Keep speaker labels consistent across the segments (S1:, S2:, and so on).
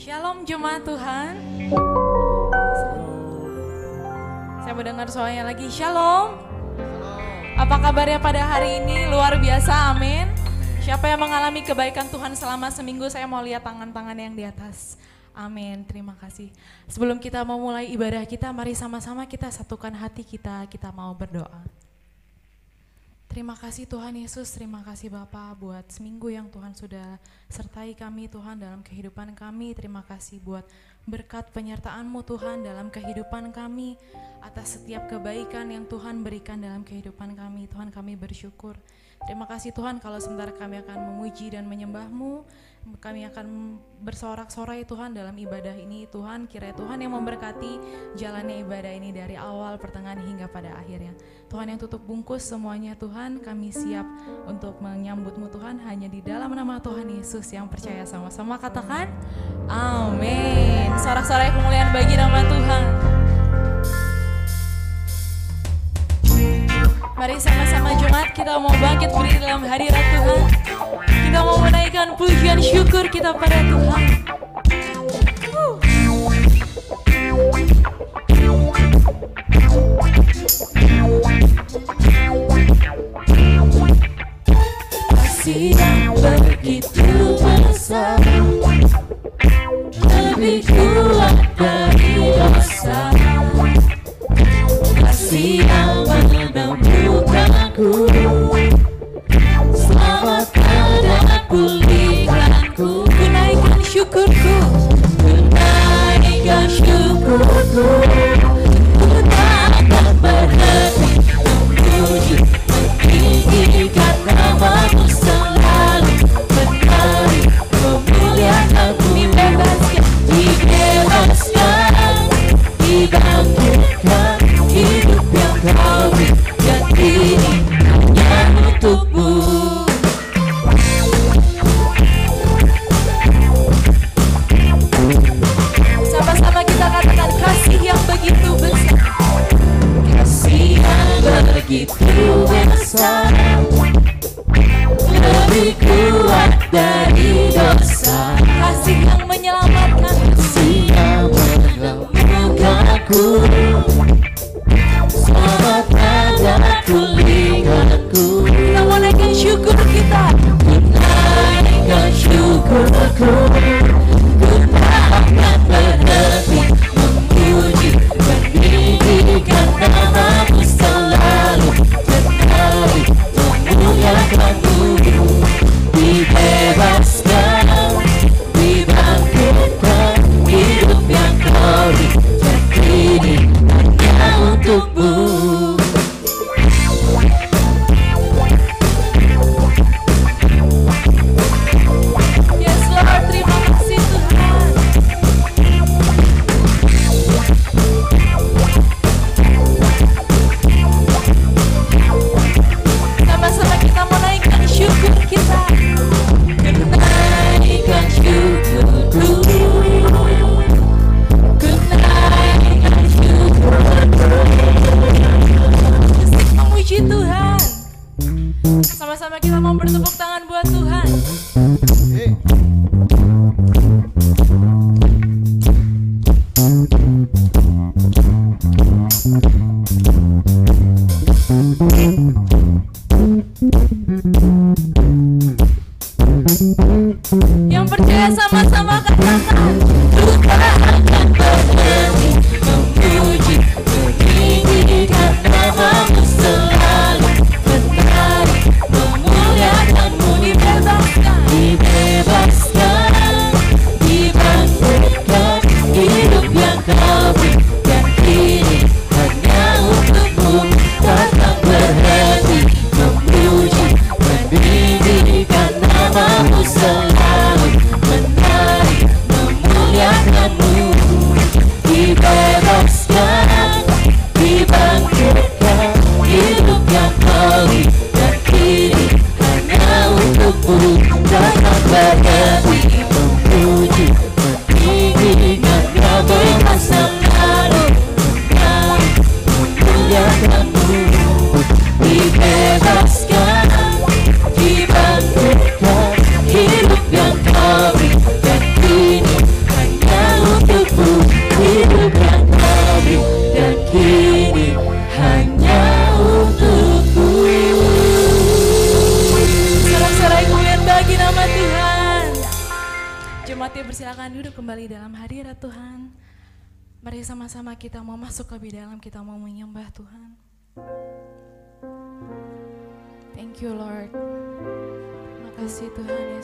S1: Shalom jemaat Tuhan. Saya mendengar suaranya lagi. Shalom. Apa kabarnya pada hari ini? Luar biasa, amin. Siapa yang mengalami kebaikan Tuhan selama seminggu, saya mau lihat tangan-tangan yang di atas. Amin, terima kasih. Sebelum kita memulai ibadah kita, mari sama-sama kita satukan hati kita, kita mau berdoa. Terima kasih Tuhan Yesus, terima kasih Bapak buat seminggu yang Tuhan sudah sertai kami Tuhan dalam kehidupan kami. Terima kasih buat berkat penyertaan-Mu Tuhan dalam kehidupan kami atas setiap kebaikan yang Tuhan berikan dalam kehidupan kami. Tuhan kami bersyukur. Terima kasih Tuhan kalau sebentar kami akan memuji dan menyembah-Mu. Kami akan bersorak-sorai Tuhan dalam ibadah ini. Tuhan kiranya Tuhan yang memberkati jalannya ibadah ini dari awal, pertengahan hingga pada akhirnya. Tuhan yang tutup bungkus semuanya Tuhan, kami siap untuk menyambutmu Tuhan hanya di dalam nama Tuhan Yesus yang percaya sama-sama katakan amin. Sorak-sorai kemuliaan bagi nama Tuhan. Mari sama-sama Jumat kita mau bangkit berdiri dalam hadirat Tuhan. Kita mau menaikkan pujian syukur kita pada Tuhan. Begitu besar Lebih kuat dari dosa Kasih yang menemukanku Selamatkan dan pulihkanku Ku naikkan syukurku Ku naikkan syukurku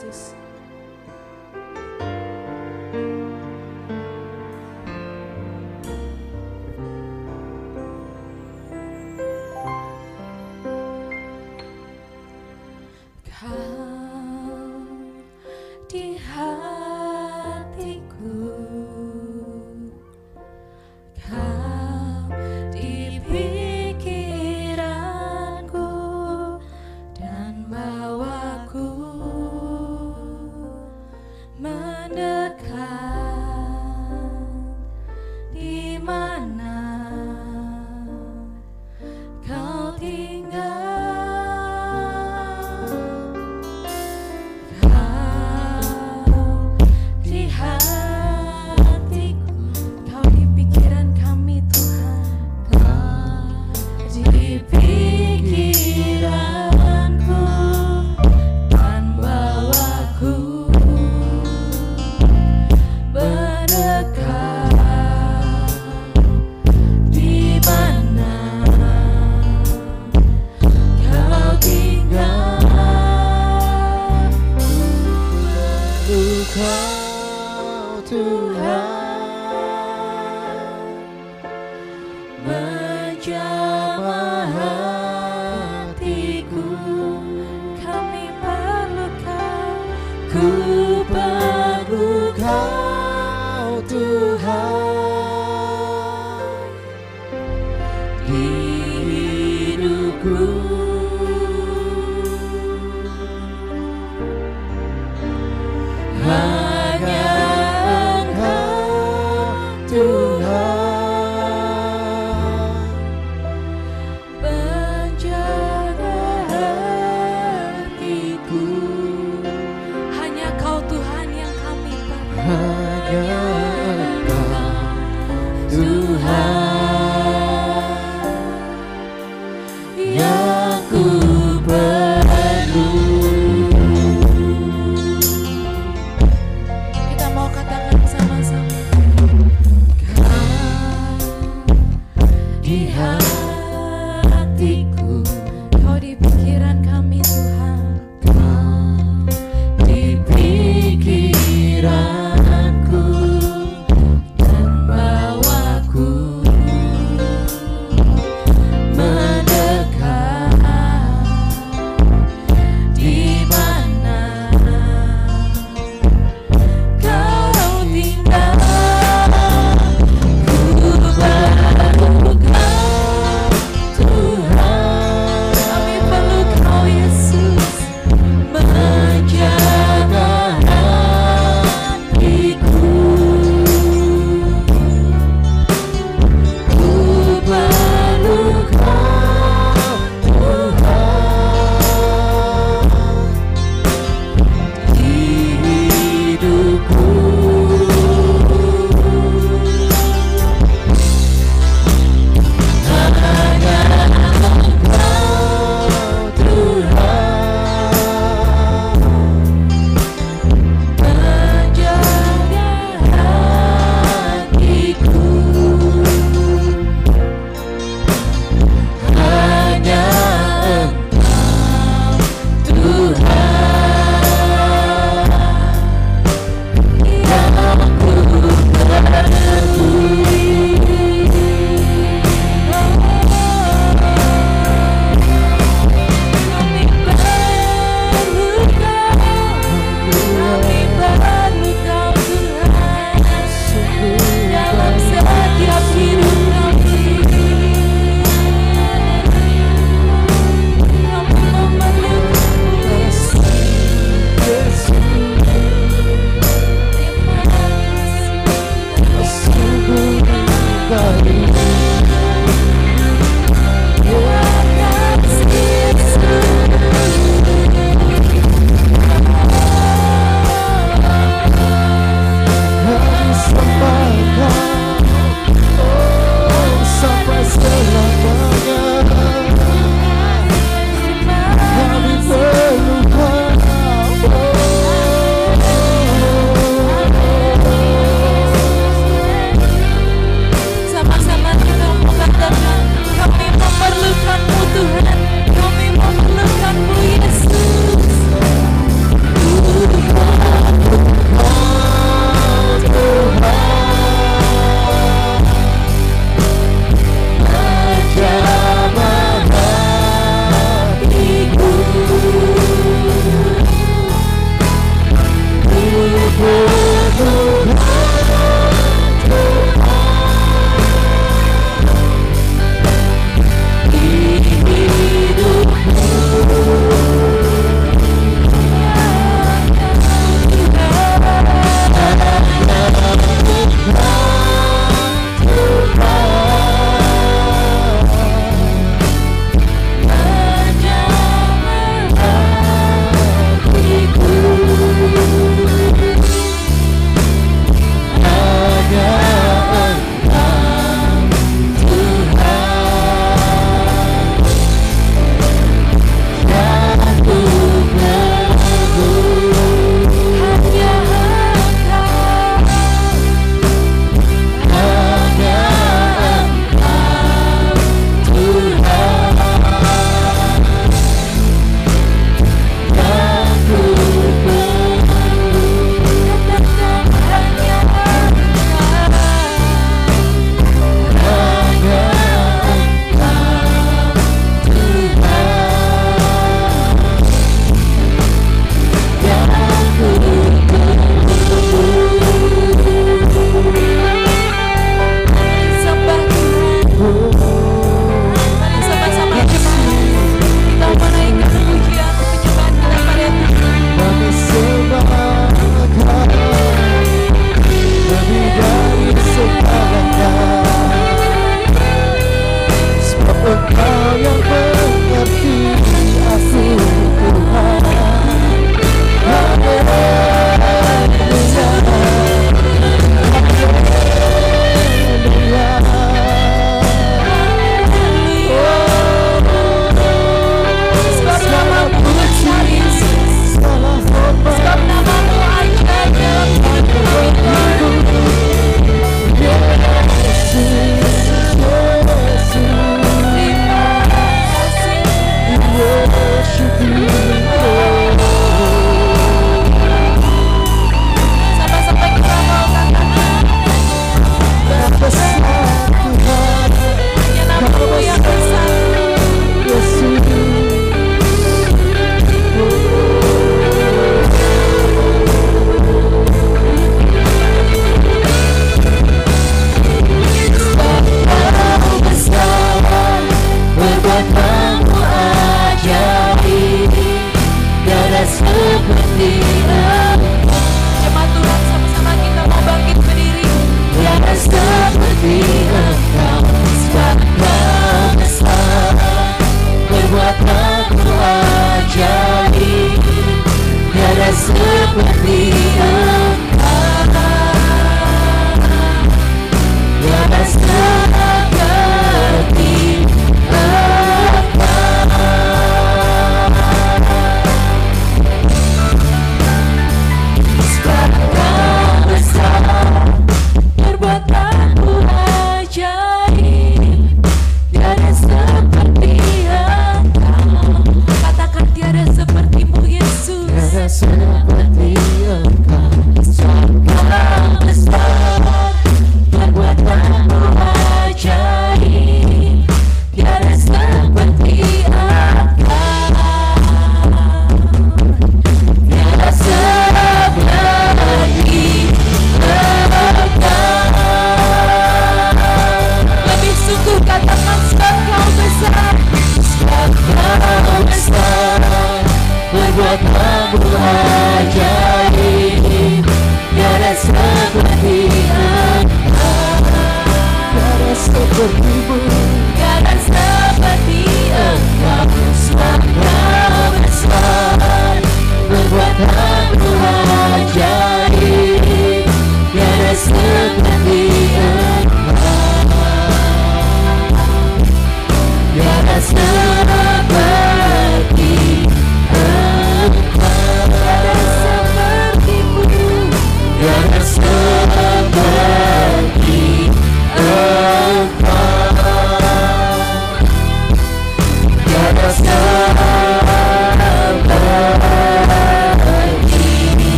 S1: Tuhan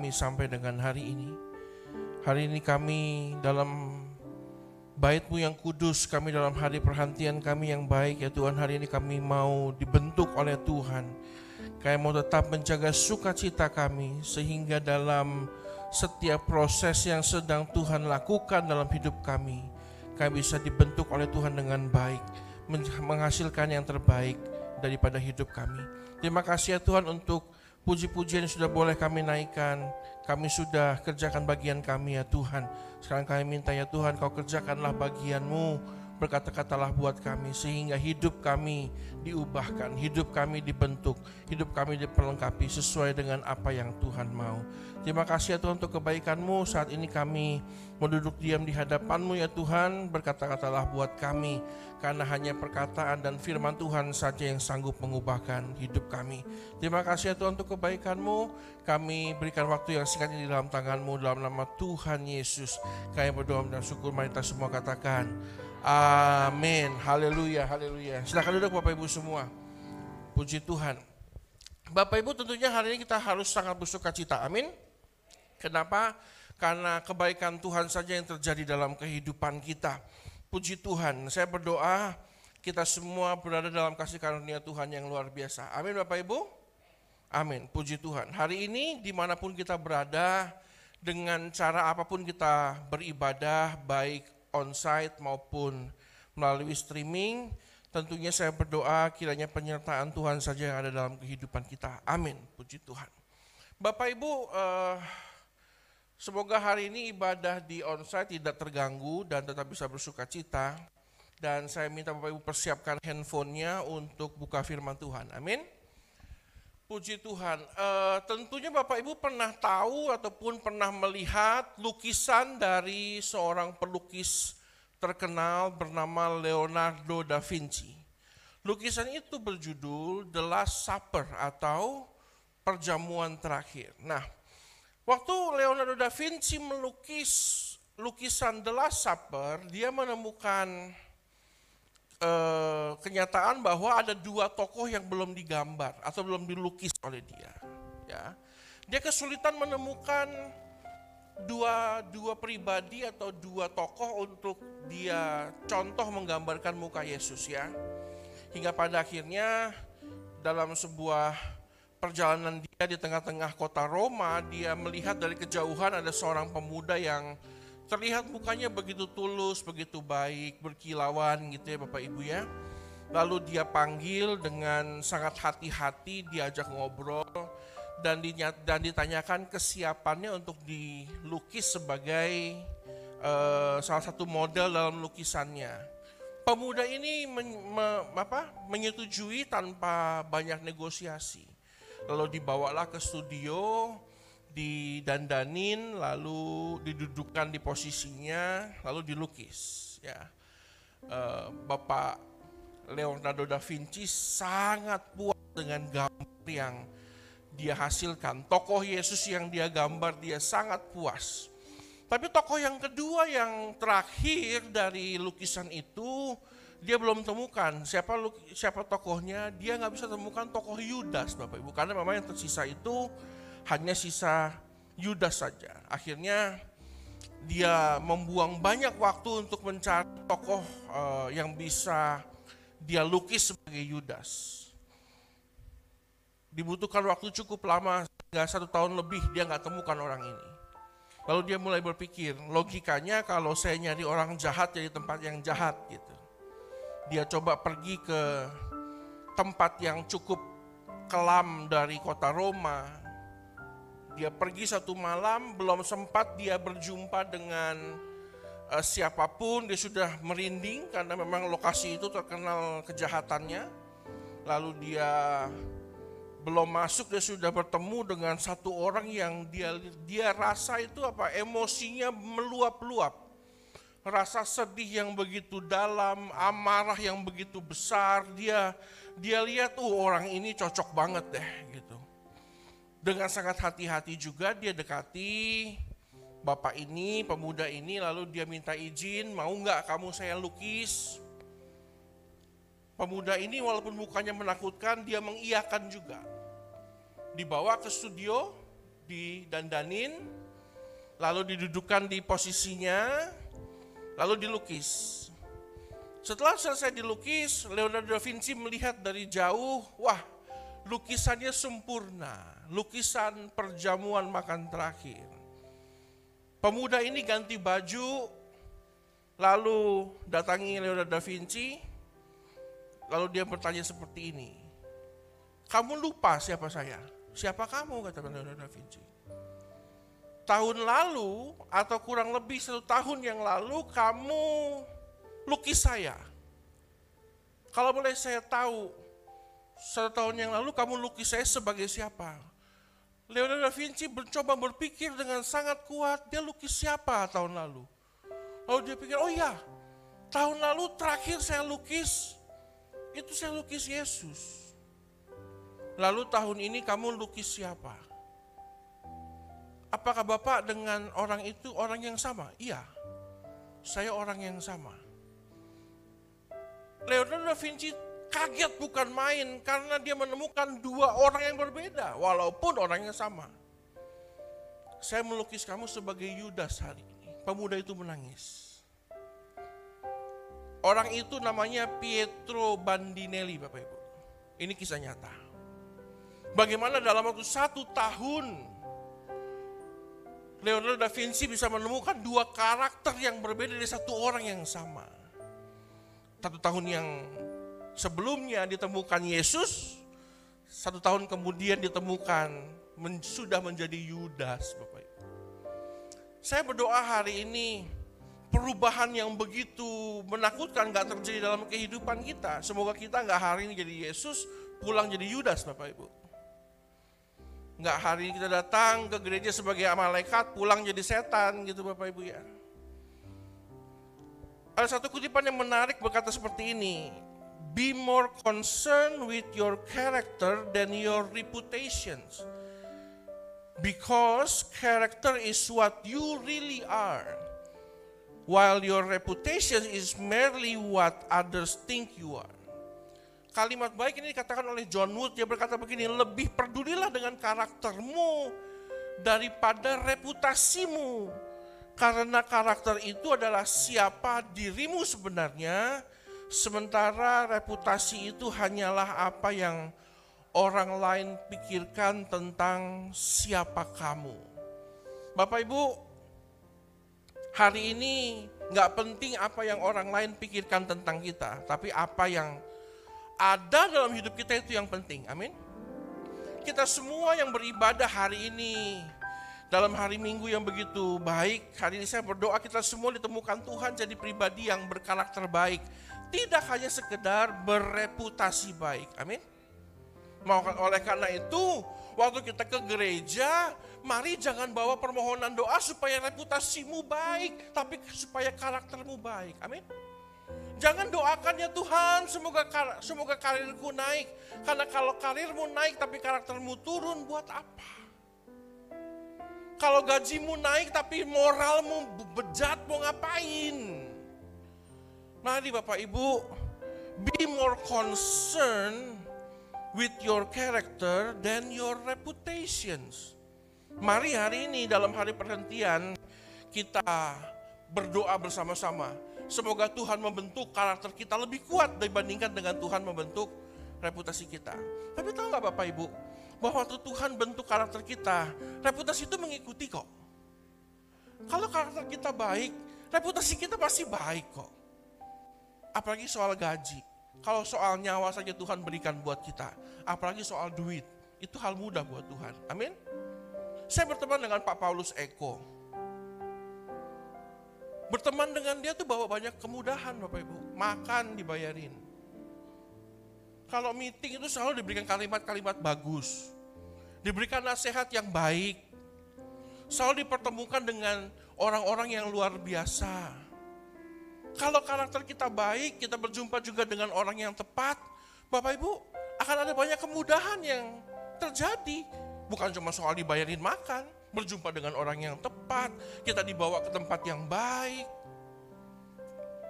S2: kami sampai dengan hari ini. Hari ini kami dalam baitmu yang kudus, kami dalam hari perhentian kami yang baik ya Tuhan. Hari ini kami mau dibentuk oleh Tuhan. Kami mau tetap menjaga sukacita kami sehingga dalam setiap proses yang sedang Tuhan lakukan dalam hidup kami, kami bisa dibentuk oleh Tuhan dengan baik menghasilkan yang terbaik daripada hidup kami. Terima kasih ya Tuhan untuk puji-pujian yang sudah boleh kami naikkan. Kami sudah kerjakan bagian kami ya Tuhan. Sekarang kami minta ya Tuhan kau kerjakanlah bagianmu berkata-katalah buat kami sehingga hidup kami diubahkan, hidup kami dibentuk, hidup kami diperlengkapi sesuai dengan apa yang Tuhan mau. Terima kasih ya Tuhan untuk kebaikanmu saat ini kami menduduk diam di hadapanmu ya Tuhan berkata-katalah buat kami karena hanya perkataan dan firman Tuhan saja yang sanggup mengubahkan hidup kami. Terima kasih ya Tuhan untuk kebaikan-Mu. Kami berikan waktu yang singkat di dalam tangan-Mu dalam nama Tuhan Yesus. Kami berdoa dan syukur mari kita semua katakan amin. Haleluya, haleluya. Silakan duduk Bapak Ibu semua. Puji Tuhan. Bapak Ibu tentunya hari ini kita harus sangat bersuka cita. Amin. Kenapa? Karena kebaikan Tuhan saja yang terjadi dalam kehidupan kita. Puji Tuhan, saya berdoa kita semua berada dalam kasih karunia Tuhan yang luar biasa. Amin Bapak Ibu? Amin, puji Tuhan. Hari ini di mana pun kita berada, dengan cara apa pun kita beribadah, baik onsite maupun melalui streaming, tentunya saya berdoa kiranya penyertaan Tuhan saja yang ada dalam kehidupan kita. Amin, puji Tuhan. Bapak Ibu, uh, Semoga hari ini ibadah di onsite tidak terganggu dan tetap bisa bersuka cita. Dan saya minta Bapak Ibu persiapkan handphonenya untuk buka firman Tuhan. Amin. Puji Tuhan. E, tentunya Bapak Ibu pernah tahu ataupun pernah melihat lukisan dari seorang pelukis terkenal bernama Leonardo da Vinci. Lukisan itu berjudul The Last Supper atau Perjamuan Terakhir. Nah, Waktu Leonardo da Vinci melukis lukisan The Last Supper, dia menemukan uh, kenyataan bahwa ada dua tokoh yang belum digambar atau belum dilukis oleh dia. Ya, dia kesulitan menemukan dua dua pribadi atau dua tokoh untuk dia contoh menggambarkan muka Yesus ya. Hingga pada akhirnya dalam sebuah perjalanan dia di tengah-tengah kota Roma, dia melihat dari kejauhan ada seorang pemuda yang terlihat mukanya begitu tulus, begitu baik, berkilauan gitu ya Bapak Ibu ya. Lalu dia panggil dengan sangat hati-hati, diajak ngobrol dan, ditanyakan kesiapannya untuk dilukis sebagai uh, salah satu model dalam lukisannya. Pemuda ini men, me, apa, menyetujui tanpa banyak negosiasi. Lalu dibawalah ke studio, didandanin, lalu didudukkan di posisinya, lalu dilukis. Ya, uh, Bapak Leonardo da Vinci sangat puas dengan gambar yang dia hasilkan. Tokoh Yesus yang dia gambar dia sangat puas. Tapi tokoh yang kedua yang terakhir dari lukisan itu dia belum temukan siapa siapa tokohnya. Dia nggak bisa temukan tokoh Yudas Bapak Ibu karena memang yang tersisa itu hanya sisa Yudas saja. Akhirnya dia membuang banyak waktu untuk mencari tokoh uh, yang bisa dia lukis sebagai Yudas. Dibutuhkan waktu cukup lama, hingga satu tahun lebih dia nggak temukan orang ini. Lalu dia mulai berpikir, logikanya kalau saya nyari orang jahat jadi tempat yang jahat gitu. Dia coba pergi ke tempat yang cukup kelam dari kota Roma. Dia pergi satu malam, belum sempat dia berjumpa dengan uh, siapa pun dia sudah merinding karena memang lokasi itu terkenal kejahatannya. Lalu dia belum masuk dia sudah bertemu dengan satu orang yang dia dia rasa itu apa emosinya meluap-luap. Rasa sedih yang begitu dalam, amarah yang begitu besar, dia dia lihat tuh oh, orang ini cocok banget deh gitu. Dengan sangat hati-hati juga dia dekati bapak ini, pemuda ini, lalu dia minta izin, mau nggak kamu saya lukis? Pemuda ini walaupun mukanya menakutkan, dia mengiyakan juga. Dibawa ke studio, didandanin, lalu didudukan di posisinya, lalu dilukis. Setelah selesai dilukis, Leonardo da Vinci melihat dari jauh, wah lukisannya sempurna, lukisan perjamuan makan terakhir Pemuda ini ganti baju, lalu datangi Leonardo da Vinci, lalu dia bertanya seperti ini, kamu lupa siapa saya? Siapa kamu? kata Leonardo da Vinci. Tahun lalu atau kurang lebih satu tahun yang lalu kamu lukis saya. Kalau boleh saya tahu, satu tahun yang lalu kamu lukis saya sebagai siapa? Leonardo da Vinci mencoba berpikir dengan sangat kuat, dia lukis siapa tahun lalu? Lalu dia pikir, oh iya, tahun lalu terakhir saya lukis, itu saya lukis Yesus. Lalu tahun ini kamu lukis siapa? Apakah Bapak dengan orang itu orang yang sama? Iya, saya orang yang sama. Leonardo da Vinci kaget bukan main karena dia menemukan dua orang yang berbeda walaupun orangnya sama. Saya melukis kamu sebagai Yudas hari ini. Pemuda itu menangis. Orang itu namanya Pietro Bandinelli Bapak Ibu. Ini kisah nyata. Bagaimana dalam waktu satu tahun Leonardo da Vinci bisa menemukan dua karakter yang berbeda dari satu orang yang sama. Satu tahun yang sebelumnya ditemukan Yesus, satu tahun kemudian ditemukan men, sudah menjadi Yudas, Bapak Ibu. Saya berdoa hari ini perubahan yang begitu menakutkan gak terjadi dalam kehidupan kita. Semoga kita nggak hari ini jadi Yesus, pulang jadi Yudas, Bapak Ibu. Nggak hari ini kita datang ke gereja sebagai malaikat, pulang jadi setan gitu Bapak Ibu ya. Ada satu kutipan yang menarik berkata seperti ini, be more concerned with your character than your reputations. Because character is what you really are, while your reputation is merely what others think you are. Kalimat baik ini dikatakan oleh John Wood, dia berkata begini, lebih pedulilah dengan karaktermu daripada reputasimu. Karena karakter itu adalah siapa dirimu sebenarnya, sementara reputasi itu hanyalah apa yang orang lain pikirkan tentang siapa kamu. Bapak Ibu, hari ini nggak penting apa yang orang lain pikirkan tentang kita, tapi apa yang ada dalam hidup kita itu yang penting. Amin. Kita semua yang beribadah hari ini, dalam hari Minggu yang begitu baik, hari ini saya berdoa kita semua ditemukan Tuhan jadi pribadi yang berkarakter baik. Tidak hanya sekedar bereputasi baik. Amin. Oleh karena itu, waktu kita ke gereja, mari jangan bawa permohonan doa supaya reputasimu baik, tapi supaya karaktermu baik. Amin. Jangan doakan ya Tuhan, semoga semoga karirku naik. Karena kalau karirmu naik tapi karaktermu turun, buat apa? Kalau gajimu naik tapi moralmu bejat mau ngapain? Mari Bapak Ibu, be more concerned with your character than your reputations. Mari hari ini dalam hari perhentian kita berdoa bersama-sama. Semoga Tuhan membentuk karakter kita lebih kuat dibandingkan dengan Tuhan membentuk reputasi kita. Tapi tahu nggak Bapak Ibu, bahwa waktu Tuhan bentuk karakter kita, reputasi itu mengikuti kok. Kalau karakter kita baik, reputasi kita pasti baik kok. Apalagi soal gaji. Kalau soal nyawa saja Tuhan berikan buat kita. Apalagi soal duit. Itu hal mudah buat Tuhan. Amin. Saya berteman dengan Pak Paulus Eko. Berteman dengan dia tuh bawa banyak kemudahan Bapak Ibu. Makan dibayarin kalau meeting itu selalu diberikan kalimat-kalimat bagus. Diberikan nasihat yang baik. Selalu dipertemukan dengan orang-orang yang luar biasa. Kalau karakter kita baik, kita berjumpa juga dengan orang yang tepat, Bapak Ibu, akan ada banyak kemudahan yang terjadi. Bukan cuma soal dibayarin makan, berjumpa dengan orang yang tepat, kita dibawa ke tempat yang baik,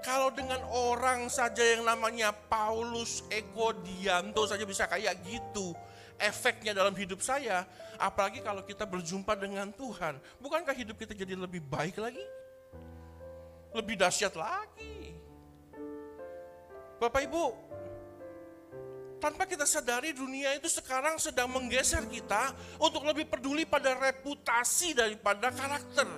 S2: kalau dengan orang saja yang namanya Paulus Eko Dianto saja bisa kayak gitu efeknya dalam hidup saya, apalagi kalau kita berjumpa dengan Tuhan. Bukankah hidup kita jadi lebih baik lagi? Lebih dahsyat lagi. Bapak Ibu, tanpa kita sadari dunia itu sekarang sedang menggeser kita untuk lebih peduli pada reputasi daripada karakter.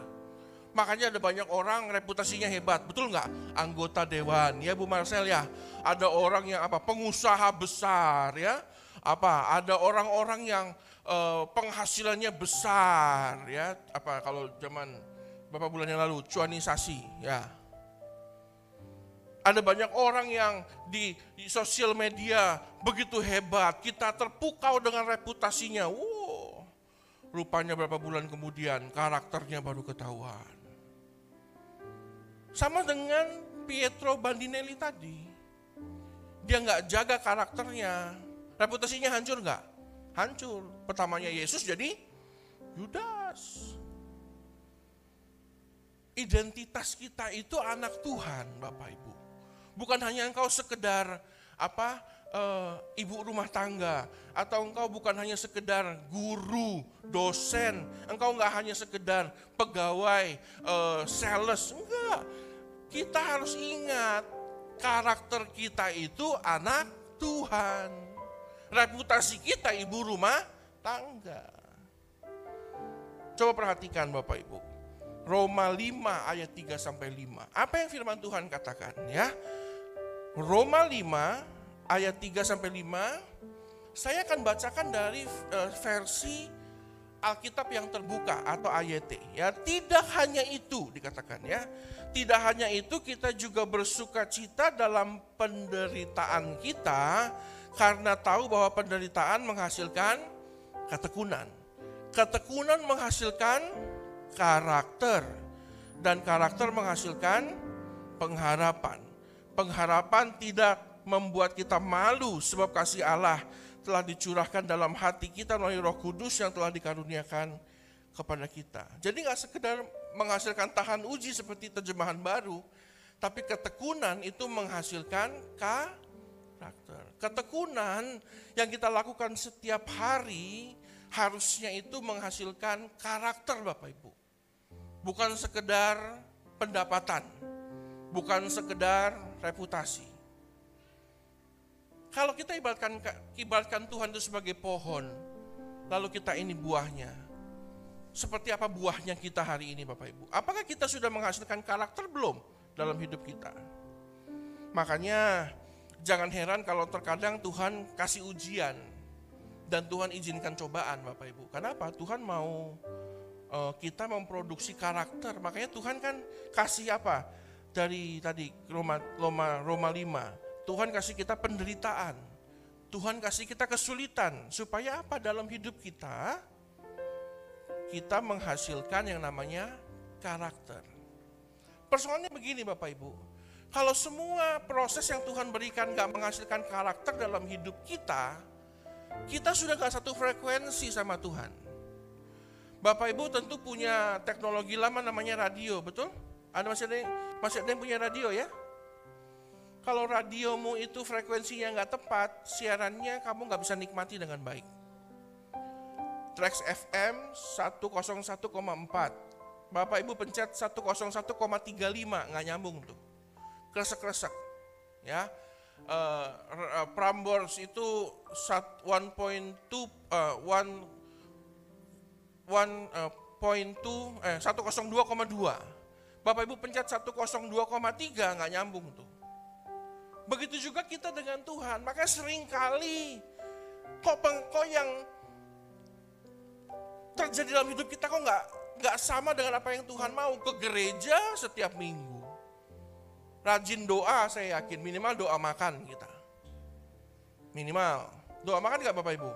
S2: Makanya ada banyak orang reputasinya hebat, betul nggak? Anggota dewan, ya Bu Marcel ya. Ada orang yang apa? Pengusaha besar ya. Apa? Ada orang-orang yang uh, penghasilannya besar ya. Apa kalau zaman beberapa bulan yang lalu cuanisasi ya. Ada banyak orang yang di, di sosial media begitu hebat, kita terpukau dengan reputasinya. Wow, rupanya berapa bulan kemudian karakternya baru ketahuan. Sama dengan Pietro Bandinelli tadi. Dia nggak jaga karakternya. Reputasinya hancur nggak? Hancur. Pertamanya Yesus jadi Yudas. Identitas kita itu anak Tuhan, Bapak Ibu. Bukan hanya engkau sekedar apa uh, ibu rumah tangga atau engkau bukan hanya sekedar guru, dosen, engkau enggak hanya sekedar pegawai, uh, sales, enggak. Kita harus ingat karakter kita itu anak Tuhan. Reputasi kita ibu rumah tangga. Coba perhatikan Bapak Ibu. Roma 5 ayat 3 sampai 5. Apa yang firman Tuhan katakan ya? Roma 5 ayat 3 sampai 5 saya akan bacakan dari uh, versi Alkitab yang terbuka atau AYT ya. Tidak hanya itu dikatakan ya. Tidak hanya itu kita juga bersuka cita dalam penderitaan kita karena tahu bahwa penderitaan menghasilkan ketekunan. Ketekunan menghasilkan karakter dan karakter menghasilkan pengharapan. Pengharapan tidak membuat kita malu sebab kasih Allah telah dicurahkan dalam hati kita melalui roh kudus yang telah dikaruniakan kepada kita. Jadi nggak sekedar menghasilkan tahan uji seperti terjemahan baru, tapi ketekunan itu menghasilkan karakter. Ketekunan yang kita lakukan setiap hari harusnya itu menghasilkan karakter Bapak Ibu. Bukan sekedar pendapatan, bukan sekedar reputasi. Kalau kita ibaratkan, ibaratkan Tuhan itu sebagai pohon, lalu kita ini buahnya. Seperti apa buahnya kita hari ini Bapak Ibu? Apakah kita sudah menghasilkan karakter belum dalam hidup kita? Makanya jangan heran kalau terkadang Tuhan kasih ujian dan Tuhan izinkan cobaan Bapak Ibu. Kenapa? Tuhan mau uh, kita memproduksi karakter. Makanya Tuhan kan kasih apa? Dari tadi Roma Roma Roma 5. Tuhan kasih kita penderitaan. Tuhan kasih kita kesulitan supaya apa dalam hidup kita kita menghasilkan yang namanya karakter. Persoalannya begini Bapak Ibu, kalau semua proses yang Tuhan berikan gak menghasilkan karakter dalam hidup kita, kita sudah gak satu frekuensi sama Tuhan. Bapak Ibu tentu punya teknologi lama namanya radio, betul? Ada masih ada, masih ada yang punya radio ya? Kalau radiomu itu frekuensinya nggak tepat, siarannya kamu nggak bisa nikmati dengan baik. Trax FM 101,4. Bapak Ibu pencet 101,35 nggak nyambung tuh. Kresek-kresek. Ya uh, Prambors itu 1.2 uh, 1 1.2 eh 102,2. Bapak Ibu pencet 102,3 nggak nyambung tuh. Begitu juga kita dengan Tuhan. Maka sering kali kok kok yang terjadi dalam hidup kita kok nggak nggak sama dengan apa yang Tuhan mau ke gereja setiap minggu rajin doa saya yakin minimal doa makan kita. Minimal. Doa makan nggak Bapak Ibu?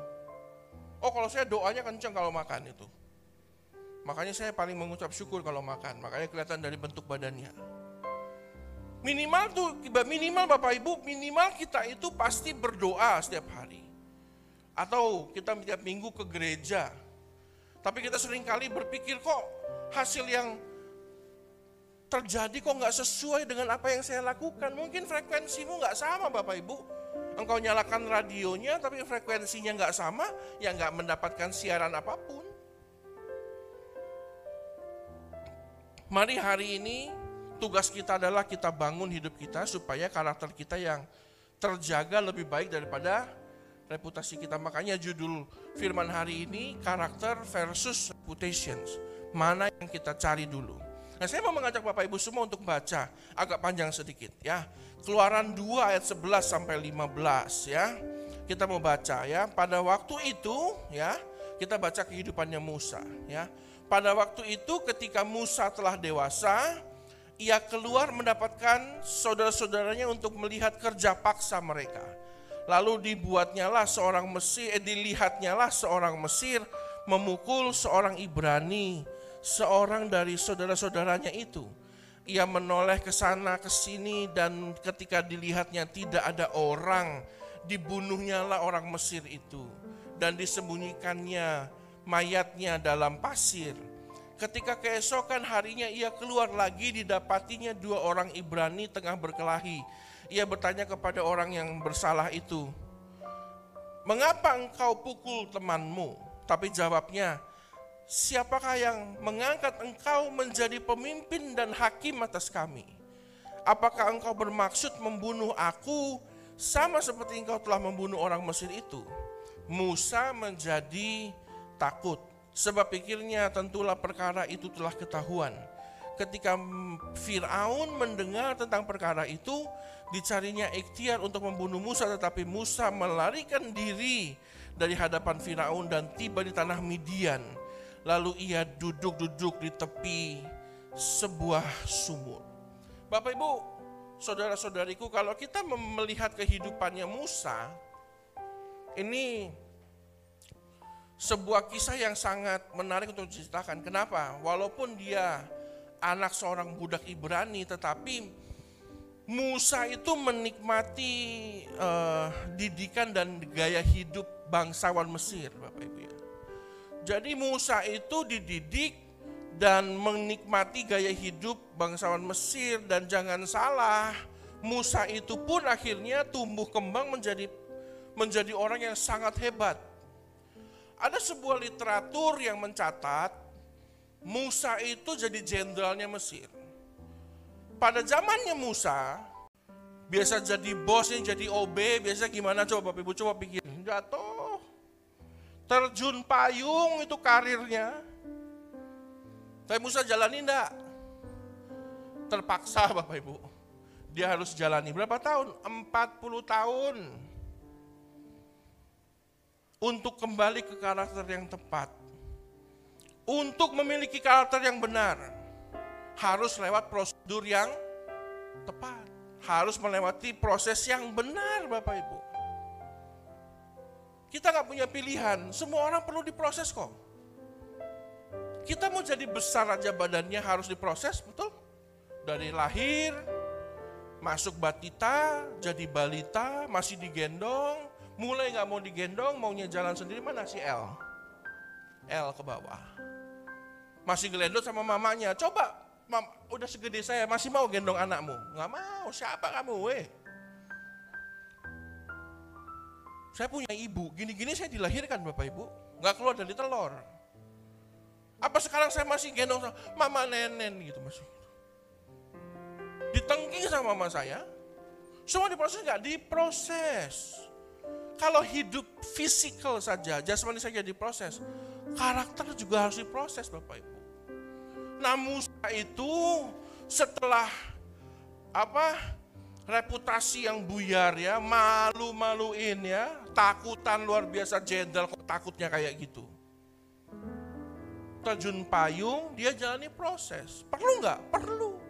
S2: Oh kalau saya doanya kenceng kalau makan itu. Makanya saya paling mengucap syukur kalau makan. Makanya kelihatan dari bentuk badannya. Minimal tuh, minimal Bapak Ibu, minimal kita itu pasti berdoa setiap hari. Atau kita setiap minggu ke gereja. Tapi kita sering kali berpikir kok hasil yang terjadi kok nggak sesuai dengan apa yang saya lakukan. Mungkin frekuensimu nggak sama Bapak Ibu. Engkau nyalakan radionya tapi frekuensinya nggak sama, ya nggak mendapatkan siaran apa pun. Mari hari ini tugas kita adalah kita bangun hidup kita supaya karakter kita yang terjaga lebih baik daripada reputasi kita. Makanya judul firman hari ini karakter versus reputations. Mana yang kita cari dulu? Nah saya mau mengajak Bapak Ibu semua untuk baca agak panjang sedikit ya. Keluaran 2 ayat 11 sampai 15 ya. Kita mau baca ya. Pada waktu itu ya, kita baca kehidupannya Musa ya. Pada waktu itu ketika Musa telah dewasa, ia keluar mendapatkan saudara-saudaranya untuk melihat kerja paksa mereka. Lalu dibuatnyalah seorang Mesir, eh, dilihatnyalah seorang Mesir memukul seorang Ibrani seorang dari saudara-saudaranya itu. Ia menoleh ke sana ke sini dan ketika dilihatnya tidak ada orang, dibunuhnya lah orang Mesir itu dan disembunyikannya mayatnya dalam pasir. Ketika keesokan harinya ia keluar lagi didapatinya dua orang Ibrani tengah berkelahi. Ia bertanya kepada orang yang bersalah itu, "Mengapa engkau pukul temanmu?" Tapi jawabnya, siapakah yang mengangkat engkau menjadi pemimpin dan hakim atas kami? Apakah engkau bermaksud membunuh aku sama seperti engkau telah membunuh orang Mesir itu? Musa menjadi takut sebab pikirnya tentulah perkara itu telah ketahuan. Ketika Firaun mendengar tentang perkara itu, dicarinya ikhtiar untuk membunuh Musa tetapi Musa melarikan diri dari hadapan Firaun dan tiba di tanah Midian Lalu ia duduk-duduk di tepi sebuah sumur. Bapak Ibu, saudara-saudariku, kalau kita melihat kehidupannya Musa, ini sebuah kisah yang sangat menarik untuk diceritakan. Kenapa? Walaupun dia anak seorang budak Ibrani, tetapi Musa itu menikmati uh, didikan dan gaya hidup bangsawan Mesir, Bapak Ibu ya. Jadi Musa itu dididik dan menikmati gaya hidup bangsawan Mesir dan jangan salah, Musa itu pun akhirnya tumbuh kembang menjadi menjadi orang yang sangat hebat. Ada sebuah literatur yang mencatat Musa itu jadi jenderalnya Mesir. Pada zamannya Musa, biasa jadi bos yang jadi OB, biasa gimana coba Bapak Ibu coba pikir. Jatuh. Terjun payung itu karirnya. Tapi Musa jalani enggak? Terpaksa Bapak Ibu. Dia harus jalani berapa tahun? 40 tahun untuk kembali ke karakter yang tepat. Untuk memiliki karakter yang benar, harus lewat prosedur yang tepat. Harus melewati proses yang benar Bapak Ibu. Kita nggak punya pilihan, semua orang perlu diproses kok. Kita mau jadi besar aja badannya harus diproses, betul? Dari lahir, masuk batita, jadi balita, masih digendong, mulai nggak mau digendong, maunya jalan sendiri mana si L? L ke bawah. Masih gelendot sama mamanya. Coba, mam, udah segede saya masih mau gendong anakmu? Nggak mau. Siapa kamu, weh? Saya punya ibu, gini-gini saya dilahirkan Bapak Ibu, nggak keluar dari telur. Apa sekarang saya masih gendong sama mama nenen gitu masih? Ditengking sama mama saya, semua diproses nggak? Diproses. Kalau hidup fisikal saja, jasmani saja diproses, karakter juga harus diproses Bapak Ibu. Nah Musa itu setelah apa reputasi yang buyar ya, malu-maluin ya, takutan luar biasa jenderal kok takutnya kayak gitu. Terjun payung, dia jalani proses. Perlu nggak? Perlu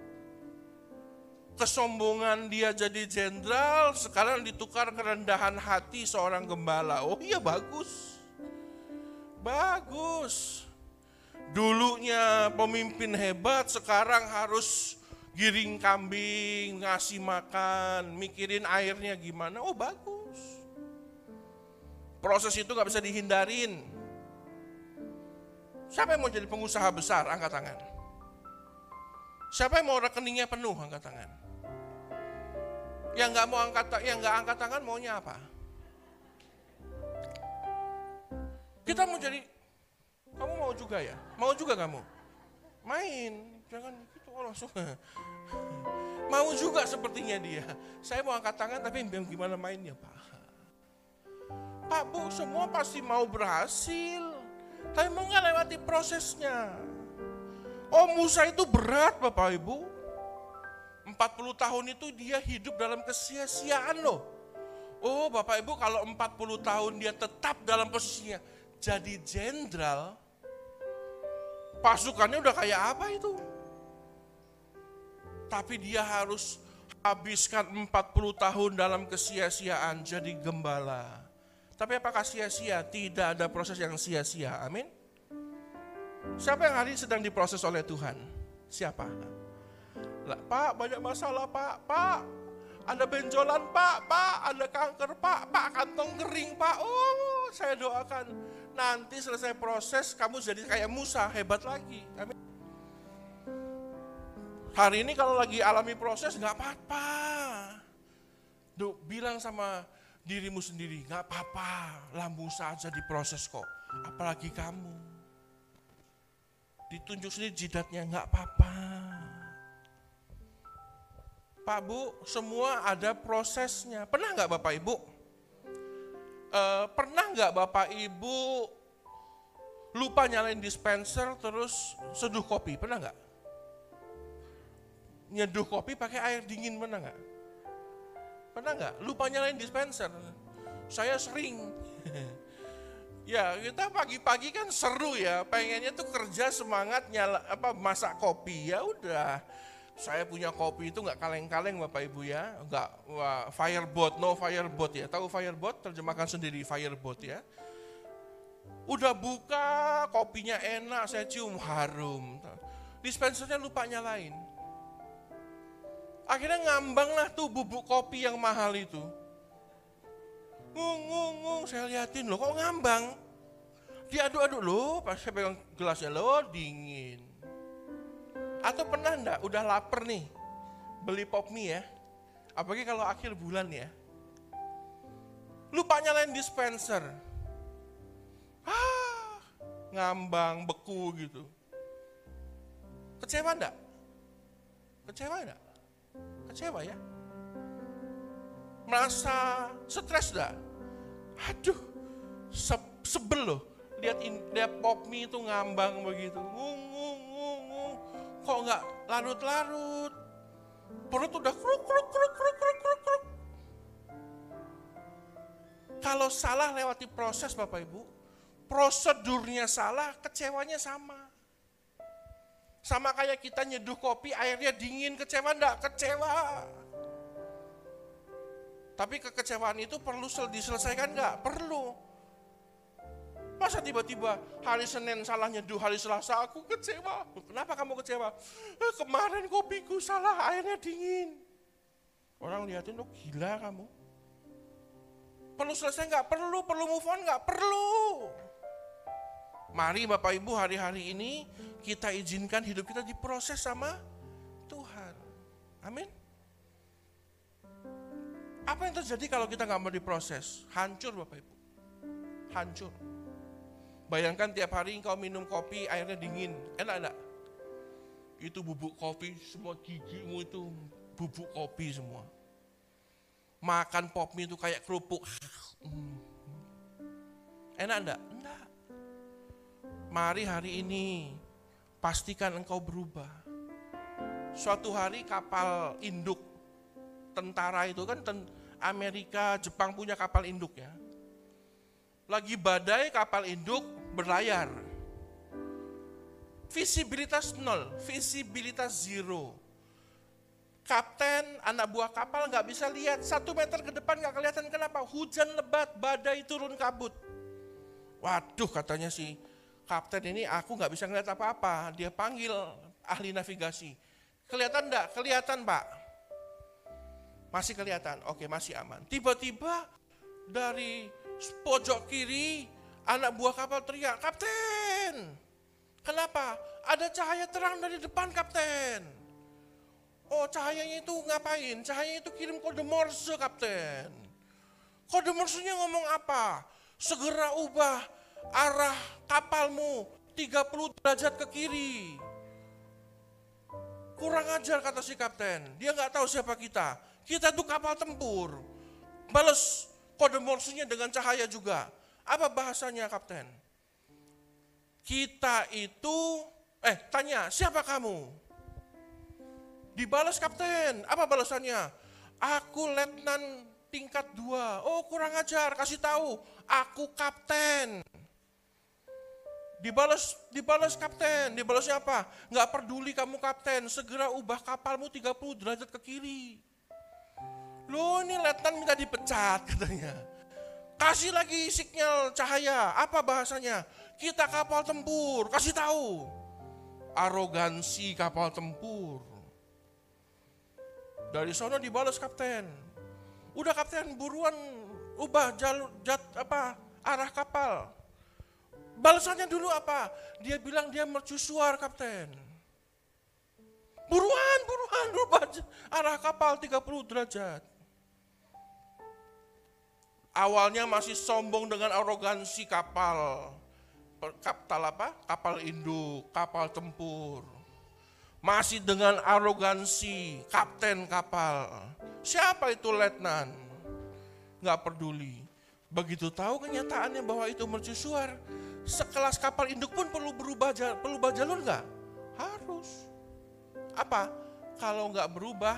S2: kesombongan dia jadi jenderal, sekarang ditukar kerendahan hati seorang gembala. Oh iya bagus. Bagus. Dulunya pemimpin hebat, sekarang harus giring kambing, ngasih makan, mikirin airnya gimana. Oh bagus. Proses itu gak bisa dihindarin. Siapa yang mau jadi pengusaha besar? Angkat tangan. Siapa yang mau rekeningnya penuh? Angkat tangan. Yang nggak mau angkat yang nggak angkat tangan maunya apa? Kita mau jadi kamu mau juga ya? Mau juga kamu? Main, jangan gitu oh langsung. Mau juga sepertinya dia. Saya mau angkat tangan tapi gimana mainnya Pak? Pak Bu, semua pasti mau berhasil. Tapi mau nggak lewati prosesnya. Oh Musa itu berat Bapak Ibu. 40 tahun itu dia hidup dalam kesia-siaan loh. Oh Bapak Ibu kalau 40 tahun dia tetap dalam posisinya jadi jenderal, pasukannya udah kayak apa itu? Tapi dia harus habiskan 40 tahun dalam kesia-siaan jadi gembala. Tapi apakah sia-sia? Tidak ada proses yang sia-sia. Amin. Siapa yang hari ini sedang diproses oleh Tuhan? Siapa? Lah, Pak, banyak masalah, Pak. Pak, ada benjolan, Pak. Pak, ada kanker, Pak. Pak, kantong kering, Pak. Oh, saya doakan nanti selesai proses kamu jadi kayak Musa, hebat lagi. Amin. Hari ini kalau lagi alami proses nggak apa-apa. Duh, bilang sama dirimu sendiri, nggak apa-apa, lah Musa aja diproses kok. Apalagi kamu. Ditunjuk sendiri jidatnya, nggak apa-apa. Pak Bu, semua ada prosesnya. Pernah nggak Bapak Ibu? E, pernah nggak Bapak Ibu lupa nyalain dispenser terus seduh kopi? Pernah nggak? Nyeduh kopi pakai air dingin pernah nggak? Pernah nggak? Lupa nyalain dispenser? Saya sering. ya kita pagi-pagi kan seru ya, pengennya tuh kerja semangat nyala apa masak kopi ya udah saya punya kopi itu nggak kaleng-kaleng Bapak Ibu ya, nggak fireboat, no fireboat ya. Tahu fireboat? Terjemahkan sendiri fireboat ya. Udah buka, kopinya enak, saya cium harum. Dispensernya lupa nyalain. Akhirnya ngambang lah tuh bubuk kopi yang mahal itu. Ngung, ngung, ngung, saya liatin loh kok ngambang. Diaduk-aduk loh, pas saya pegang gelasnya loh dingin atau pernah enggak udah lapar nih beli pop mie ya? Apalagi kalau akhir bulan ya. Lupa nyalain dispenser. Ah, ngambang, beku gitu. Kecewa enggak? Kecewa enggak? Kecewa ya? Merasa stres enggak? Aduh, se- sebel loh. Lihat, in, lihat pop mie itu ngambang begitu. Ngung, ngung, ngung, ngung. Kok enggak larut-larut? Perut udah kruk, kruk, kruk, kruk, kruk, kruk, kruk. Kalau salah lewati proses Bapak Ibu, prosedurnya salah, kecewanya sama. Sama kayak kita nyeduh kopi, airnya dingin, kecewa enggak? Kecewa. Tapi kekecewaan itu perlu sel- diselesaikan enggak? Perlu. Masa tiba-tiba hari Senin salah nyeduh, hari Selasa aku kecewa. Kenapa kamu kecewa? "Eh, kemarin kopiku salah, airnya dingin. Orang liatin, lo gila kamu. Perlu selesai nggak? Perlu. Perlu move on nggak? Perlu. Mari Bapak Ibu hari-hari ini kita izinkan hidup kita diproses sama Tuhan. Amin. Apa yang terjadi kalau kita nggak mau diproses? Hancur Bapak Ibu. Hancur. Bayangkan tiap hari engkau minum kopi airnya dingin. Enak enggak? Itu bubuk kopi, semua gigimu itu bubuk kopi semua. Makan pop mie itu kayak kerupuk. Hmm. Enak enggak? Enggak. Mari hari ini pastikan engkau berubah. Suatu hari kapal induk tentara itu kan Amerika, Jepang punya kapal induk ya. Lagi badai kapal induk berlayar. Visibilitas nol, visibilitas zero. Kapten, anak buah kapal nggak bisa lihat satu meter ke depan nggak kelihatan kenapa? Hujan lebat, badai turun kabut. Waduh katanya si kapten ini aku nggak bisa ngeliat apa-apa. Dia panggil ahli navigasi. Kelihatan enggak? Kelihatan pak. Masih kelihatan, oke masih aman. Tiba-tiba dari pojok kiri anak buah kapal teriak, Kapten! Kenapa? Ada cahaya terang dari depan Kapten. Oh cahayanya itu ngapain? Cahayanya itu kirim kode morse Kapten. Kode morsenya ngomong apa? Segera ubah arah kapalmu 30 derajat ke kiri. Kurang ajar kata si kapten. Dia nggak tahu siapa kita. Kita tuh kapal tempur. Balas kode morsenya dengan cahaya juga. Apa bahasanya kapten? Kita itu, eh tanya siapa kamu? Dibalas kapten, apa balasannya? Aku letnan tingkat dua. Oh kurang ajar, kasih tahu. Aku kapten. Dibalas, dibalas kapten, dibalasnya apa? Nggak peduli kamu kapten, segera ubah kapalmu 30 derajat ke kiri. Loh ini letnan minta dipecat katanya. Kasih lagi sinyal cahaya, apa bahasanya? Kita kapal tempur, kasih tahu. Arogansi kapal tempur. Dari sana dibalas kapten. Udah kapten buruan ubah jalur jat apa arah kapal. Balasannya dulu apa? Dia bilang dia mercusuar kapten. Buruan, buruan, rubah arah kapal 30 derajat. Awalnya masih sombong dengan arogansi kapal. Kapal apa? Kapal induk, kapal tempur. Masih dengan arogansi kapten kapal. Siapa itu letnan? Nggak peduli. Begitu tahu kenyataannya bahwa itu mercusuar, sekelas kapal induk pun perlu berubah perlu berubah jalur nggak? Harus. Apa? Kalau nggak berubah,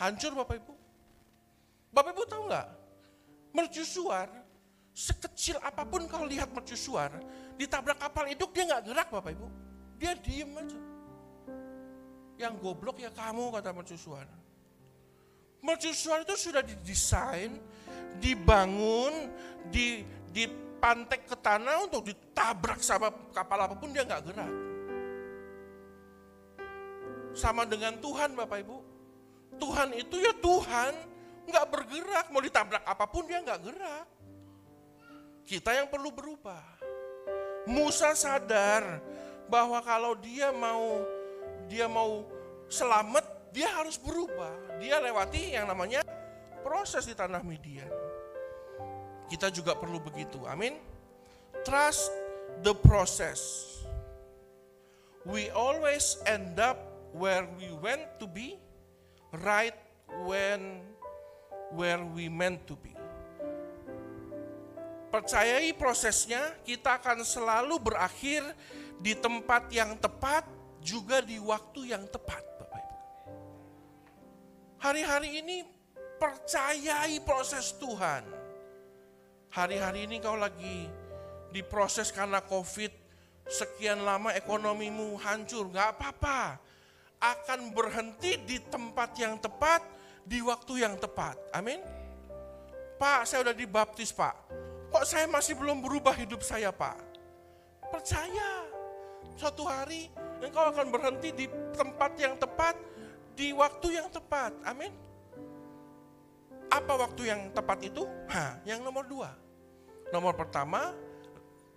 S2: hancur Bapak Ibu. Bapak Ibu tahu nggak? Mercusuar, sekecil apa pun kau lihat mercusuar, ditabrak kapal induk dia nggak gerak Bapak Ibu. Dia diem aja. Yang goblok ya kamu kata mercusuar. Mercusuar itu sudah didesain, dibangun, di, dipantek ke tanah untuk ditabrak sama kapal apa pun dia nggak gerak. Sama dengan Tuhan Bapak Ibu. Tuhan itu ya Tuhan, nggak bergerak, mau ditabrak apa pun dia nggak gerak. Kita yang perlu berubah. Musa sadar bahwa kalau dia mau dia mau selamat, dia harus berubah. Dia lewati yang namanya proses di tanah Midian. Kita juga perlu begitu. Amin. Trust the process. We always end up where we went to be, right when where we meant to be. Percayai prosesnya, kita akan selalu berakhir di tempat yang tepat, juga di waktu yang tepat, Bapak Ibu. Hari-hari ini percayai proses Tuhan. Hari-hari ini kau lagi diproses karena COVID, sekian lama ekonomimu hancur, nggak apa-apa. Akan berhenti di tempat yang tepat, di waktu yang tepat. Amin. Pak, saya udah dibaptis, Pak. Kok saya masih belum berubah hidup saya, Pak? Percaya. Suatu hari engkau akan berhenti di tempat yang tepat, di waktu yang tepat. Amin. Apa waktu yang tepat itu? Hah, yang nomor dua. Nomor pertama,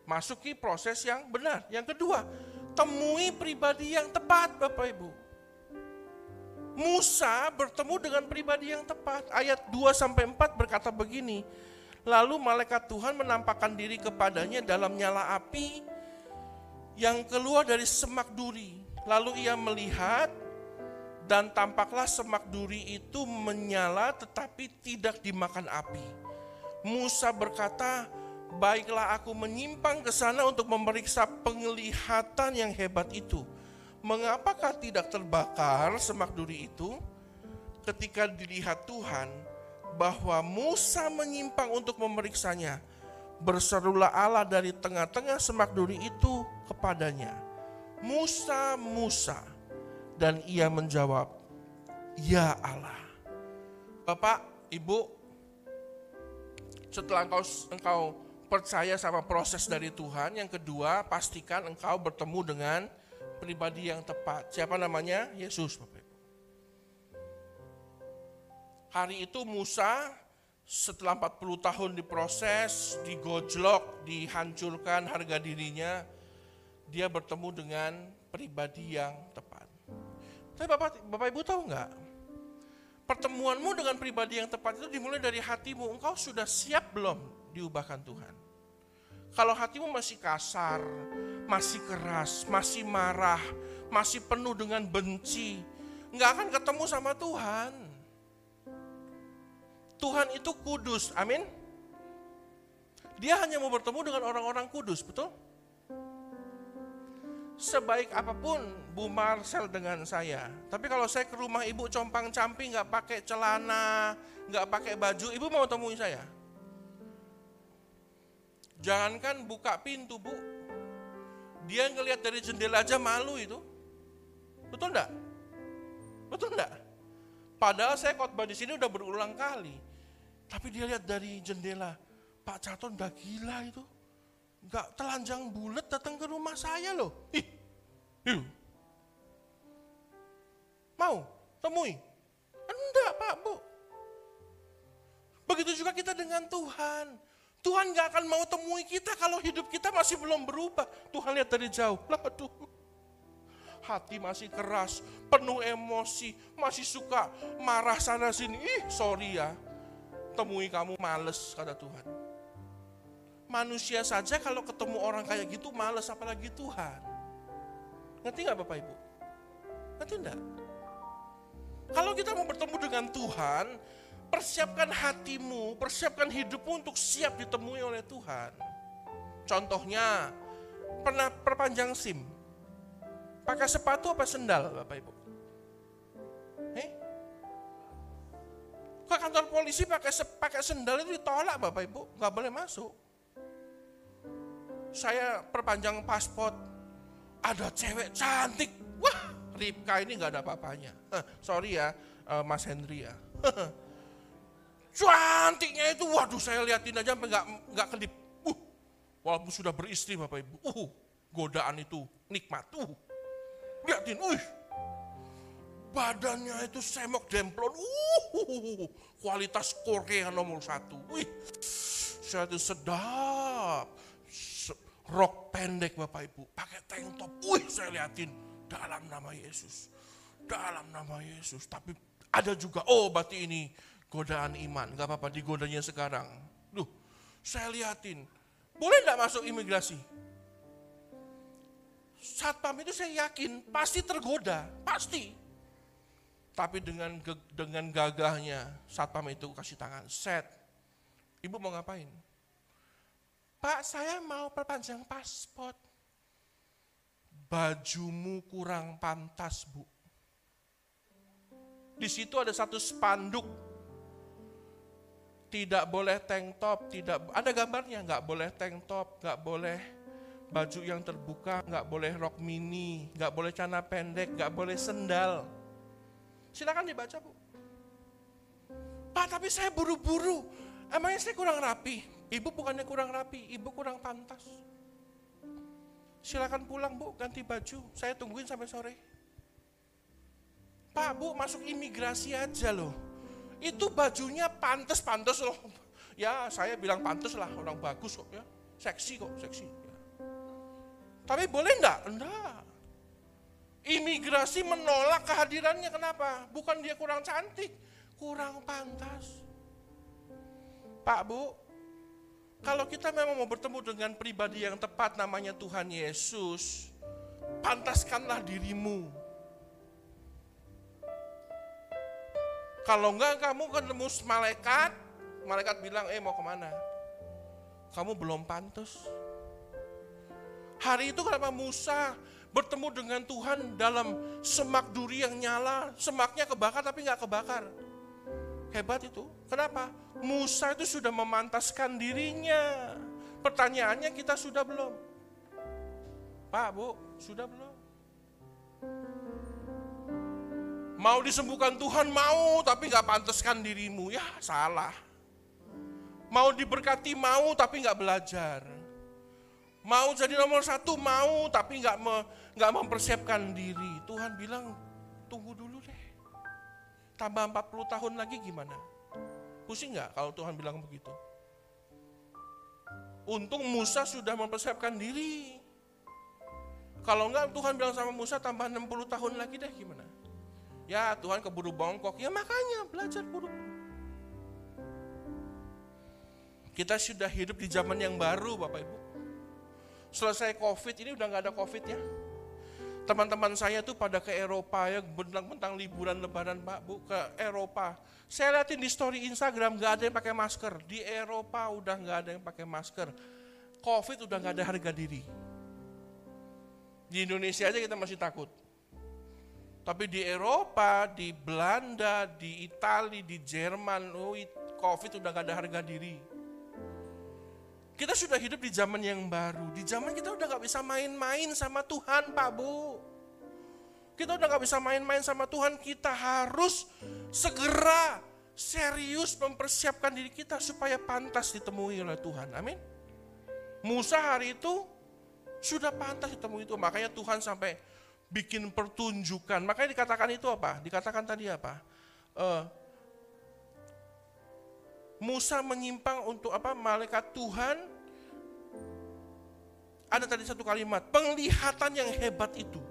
S2: masuki proses yang benar. Yang kedua, temui pribadi yang tepat, Bapak Ibu. Musa bertemu dengan pribadi yang tepat. Ayat 2 sampai 4 berkata begini. Lalu malaikat Tuhan menampakkan diri kepadanya dalam nyala api yang keluar dari semak duri. Lalu ia melihat dan tampaklah semak duri itu menyala tetapi tidak dimakan api. Musa berkata, "Baiklah aku menyimpang ke sana untuk memeriksa penglihatan yang hebat itu." mengapakah tidak terbakar semak duri itu? Ketika dilihat Tuhan bahwa Musa menyimpang untuk memeriksanya, berserulah Allah dari tengah-tengah semak duri itu kepadanya, Musa, Musa. Dan ia menjawab, Ya Allah. Bapak, Ibu, setelah engkau, engkau percaya sama proses dari Tuhan, yang kedua pastikan engkau bertemu dengan pribadi yang tepat. Siapa namanya? Yesus, Bapak. Hari itu Musa setelah 40 tahun diproses, digojlok, dihancurkan harga dirinya, dia bertemu dengan pribadi yang tepat. Tapi Bapak, Bapak Ibu tahu nggak? Pertemuanmu dengan pribadi yang tepat itu dimulai dari hatimu. Engkau sudah siap belum diubahkan Tuhan? Kalau hatimu masih kasar, masih keras, masih marah, masih penuh dengan benci, nggak akan ketemu sama Tuhan. Tuhan itu kudus, amin. Dia hanya mau bertemu dengan orang-orang kudus, betul? Sebaik apa pun Bu Marcel dengan saya, tapi kalau saya ke rumah ibu compang camping nggak pakai celana, nggak pakai baju, ibu mau temui saya? Jangankan buka pintu bu, dia ngelihat dari jendela aja malu itu. Betul enggak? Betul enggak? Padahal saya khotbah di sini udah berulang kali. Tapi dia lihat dari jendela, Pak Caton udah gila itu. Enggak telanjang bulat datang ke rumah saya loh. Ih, ih. Mau temui? Enggak Pak Bu. Begitu juga kita dengan Tuhan. Tuhan gak akan mau temui kita kalau hidup kita masih belum berubah. Tuhan lihat dari jauh, lah aduh. Hati masih keras, penuh emosi, masih suka marah sana sini. Ih sorry ya, temui kamu males kata Tuhan. Manusia saja kalau ketemu orang kayak gitu males apalagi Tuhan. Ngerti gak Bapak Ibu? Ngerti enggak? Kalau kita mau bertemu dengan Tuhan, Persiapkan hatimu, persiapkan hidupmu untuk siap ditemui oleh Tuhan. Contohnya, pernah perpanjang SIM. Pakai sepatu apa sendal, Bapak Ibu? Eh? Ke kantor polisi pakai pakai sendal itu ditolak, Bapak Ibu, nggak boleh masuk. Saya perpanjang paspor, ada cewek cantik, wah Ripka ini nggak ada apa-apanya. sorry ya, uh, Mas Hendri ya. Cantiknya itu, waduh saya liatin aja sampai nggak nggak kedip. Uh, walaupun sudah beristri Bapak Ibu, uh, godaan itu nikmat. Uh, liatin, uh, badannya itu semok demplon, uh, kualitas Korea nomor satu. Wih, saya itu sedap. Rok pendek Bapak Ibu, pakai tank top. Wih, saya liatin dalam nama Yesus. Dalam nama Yesus. Tapi ada juga, oh berarti ini godaan iman. Gak apa-apa digodanya sekarang. Duh, saya liatin. Boleh gak masuk imigrasi? Satpam itu saya yakin pasti tergoda, pasti. Tapi dengan dengan gagahnya satpam itu kasih tangan, set. Ibu mau ngapain? Pak, saya mau perpanjang paspor. Bajumu kurang pantas, Bu. Di situ ada satu spanduk. Tidak boleh tank top, tidak ada gambarnya, nggak boleh tank top, nggak boleh baju yang terbuka, nggak boleh rok mini, nggak boleh celana pendek, nggak boleh sendal. Silakan dibaca bu. Pak tapi saya buru-buru, emangnya saya kurang rapi? Ibu bukannya kurang rapi, ibu kurang pantas. Silakan pulang bu, ganti baju, saya tungguin sampai sore. Pak bu masuk imigrasi aja loh. Itu bajunya pantas-pantas loh. Ya saya bilang pantas lah, orang bagus kok ya. Seksi kok, seksi. Tapi boleh enggak? Enggak. Imigrasi menolak kehadirannya kenapa? Bukan dia kurang cantik, kurang pantas. Pak Bu, kalau kita memang mau bertemu dengan pribadi yang tepat namanya Tuhan Yesus, pantaskanlah dirimu. Kalau enggak kamu ketemu malaikat, malaikat bilang, eh mau ke mana? Kamu belum pantas. Hari itu kenapa Musa bertemu dengan Tuhan dalam semak duri yang nyala, semaknya kebakar tapi nggak kebakar. Hebat itu. Kenapa? Musa itu sudah memantaskan dirinya. Pertanyaannya kita sudah belum? Pak, Bu, sudah belum? Mau disembuhkan Tuhan mau, tapi nggak pantaskan dirimu. Ya salah. Mau diberkati mau, tapi nggak belajar Mau jadi nomor satu, mau tapi nggak me, nggak mempersiapkan diri. Tuhan bilang, tunggu dulu. Tambah 40 tahun lagi gimana? Pusing nggak kalau Tuhan bilang begitu? Untung Musa sudah mempersiapkan diri. Kalau enggak Tuhan bilang sama Musa tambah 60 tahun lagi deh gimana? Ya Tuhan keburu bongkok, ya makanya belajar buru-buru. Kita sudah hidup di zaman yang baru Bapak Ibu selesai COVID ini udah nggak ada COVID ya. Teman-teman saya tuh pada ke Eropa ya, bentang-bentang liburan lebaran Pak Bu ke Eropa. Saya liatin di story Instagram nggak ada yang pakai masker. Di Eropa udah nggak ada yang pakai masker. COVID udah nggak ada harga diri. Di Indonesia aja kita masih takut. Tapi di Eropa, di Belanda, di Italia, di Jerman, oh, COVID udah gak ada harga diri. Kita sudah hidup di zaman yang baru. Di zaman kita udah gak bisa main-main sama Tuhan Pak Bu. Kita udah gak bisa main-main sama Tuhan. Kita harus segera serius mempersiapkan diri kita supaya pantas ditemui oleh Tuhan. Amin. Musa hari itu sudah pantas ditemui itu. Makanya Tuhan sampai bikin pertunjukan. Makanya dikatakan itu apa? Dikatakan tadi apa? Uh, Musa menyimpang untuk apa? Malaikat Tuhan. Ada tadi satu kalimat, penglihatan yang hebat itu.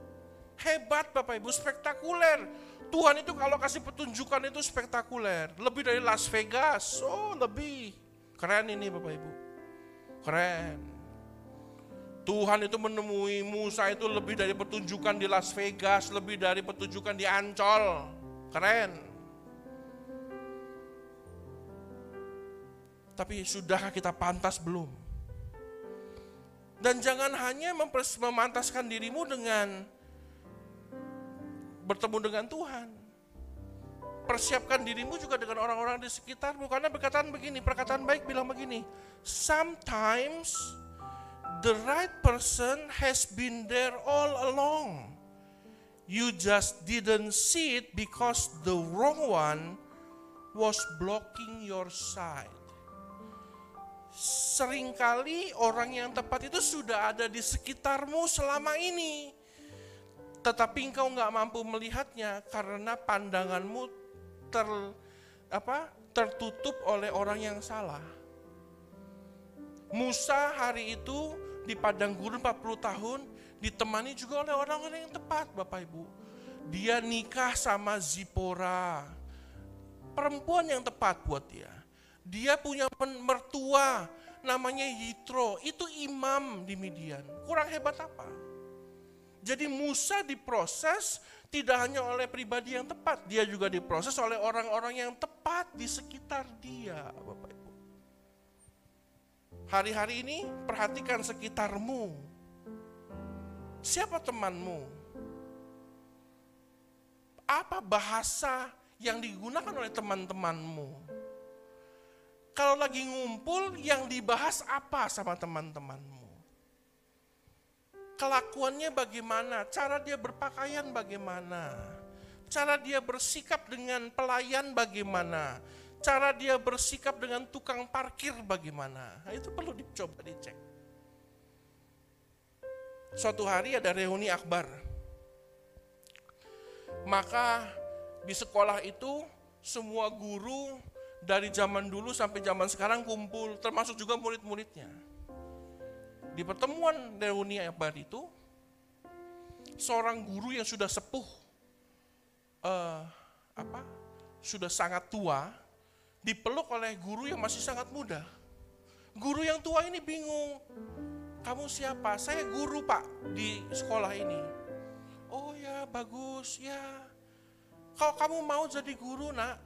S2: Hebat Bapak Ibu, spektakuler. Tuhan itu kalau kasih petunjukan itu spektakuler. Lebih dari Las Vegas. Oh, lebih. Keren ini Bapak Ibu. Keren. Tuhan itu menemui Musa itu lebih dari petunjukan di Las Vegas, lebih dari petunjukan di Ancol. Keren. Tapi sudahkah kita pantas belum? Dan jangan hanya memantaskan dirimu dengan bertemu dengan Tuhan. Persiapkan dirimu juga dengan orang-orang di sekitarmu. Karena perkataan begini, perkataan baik bilang begini. Sometimes the right person has been there all along. You just didn't see it because the wrong one was blocking your sight sering kali orang yang tepat itu sudah ada di sekitarmu selama ini. Tetapi engkau nggak mampu melihatnya karena pandanganmu ter, apa, tertutup oleh orang yang salah. Musa hari itu di padang gurun 40 tahun ditemani juga oleh orang-orang yang tepat Bapak Ibu. Dia nikah sama Zipora, perempuan yang tepat buat dia. Dia punya mertua namanya Yitro, itu imam di Midian. Kurang hebat apa? Jadi Musa diproses tidak hanya oleh pribadi yang tepat, dia juga diproses oleh orang-orang yang tepat di sekitar dia, Bapak Ibu. Hari-hari ini perhatikan sekitarmu. Siapa temanmu? Apa bahasa yang digunakan oleh teman-temanmu? Kalau lagi ngumpul, yang dibahas apa sama teman-temanmu? Kelakuannya bagaimana? Cara dia berpakaian bagaimana? Cara dia bersikap dengan pelayan bagaimana? Cara dia bersikap dengan tukang parkir bagaimana? Nah, itu perlu dicoba dicek. Suatu hari ada reuni akbar. Maka di sekolah itu semua guru dari zaman dulu sampai zaman sekarang kumpul, termasuk juga murid-muridnya di pertemuan reuni akbar itu, seorang guru yang sudah sepuh, uh, apa, sudah sangat tua, dipeluk oleh guru yang masih sangat muda. Guru yang tua ini bingung, kamu siapa? Saya guru pak di sekolah ini. Oh ya bagus ya. Kalau kamu mau jadi guru nak,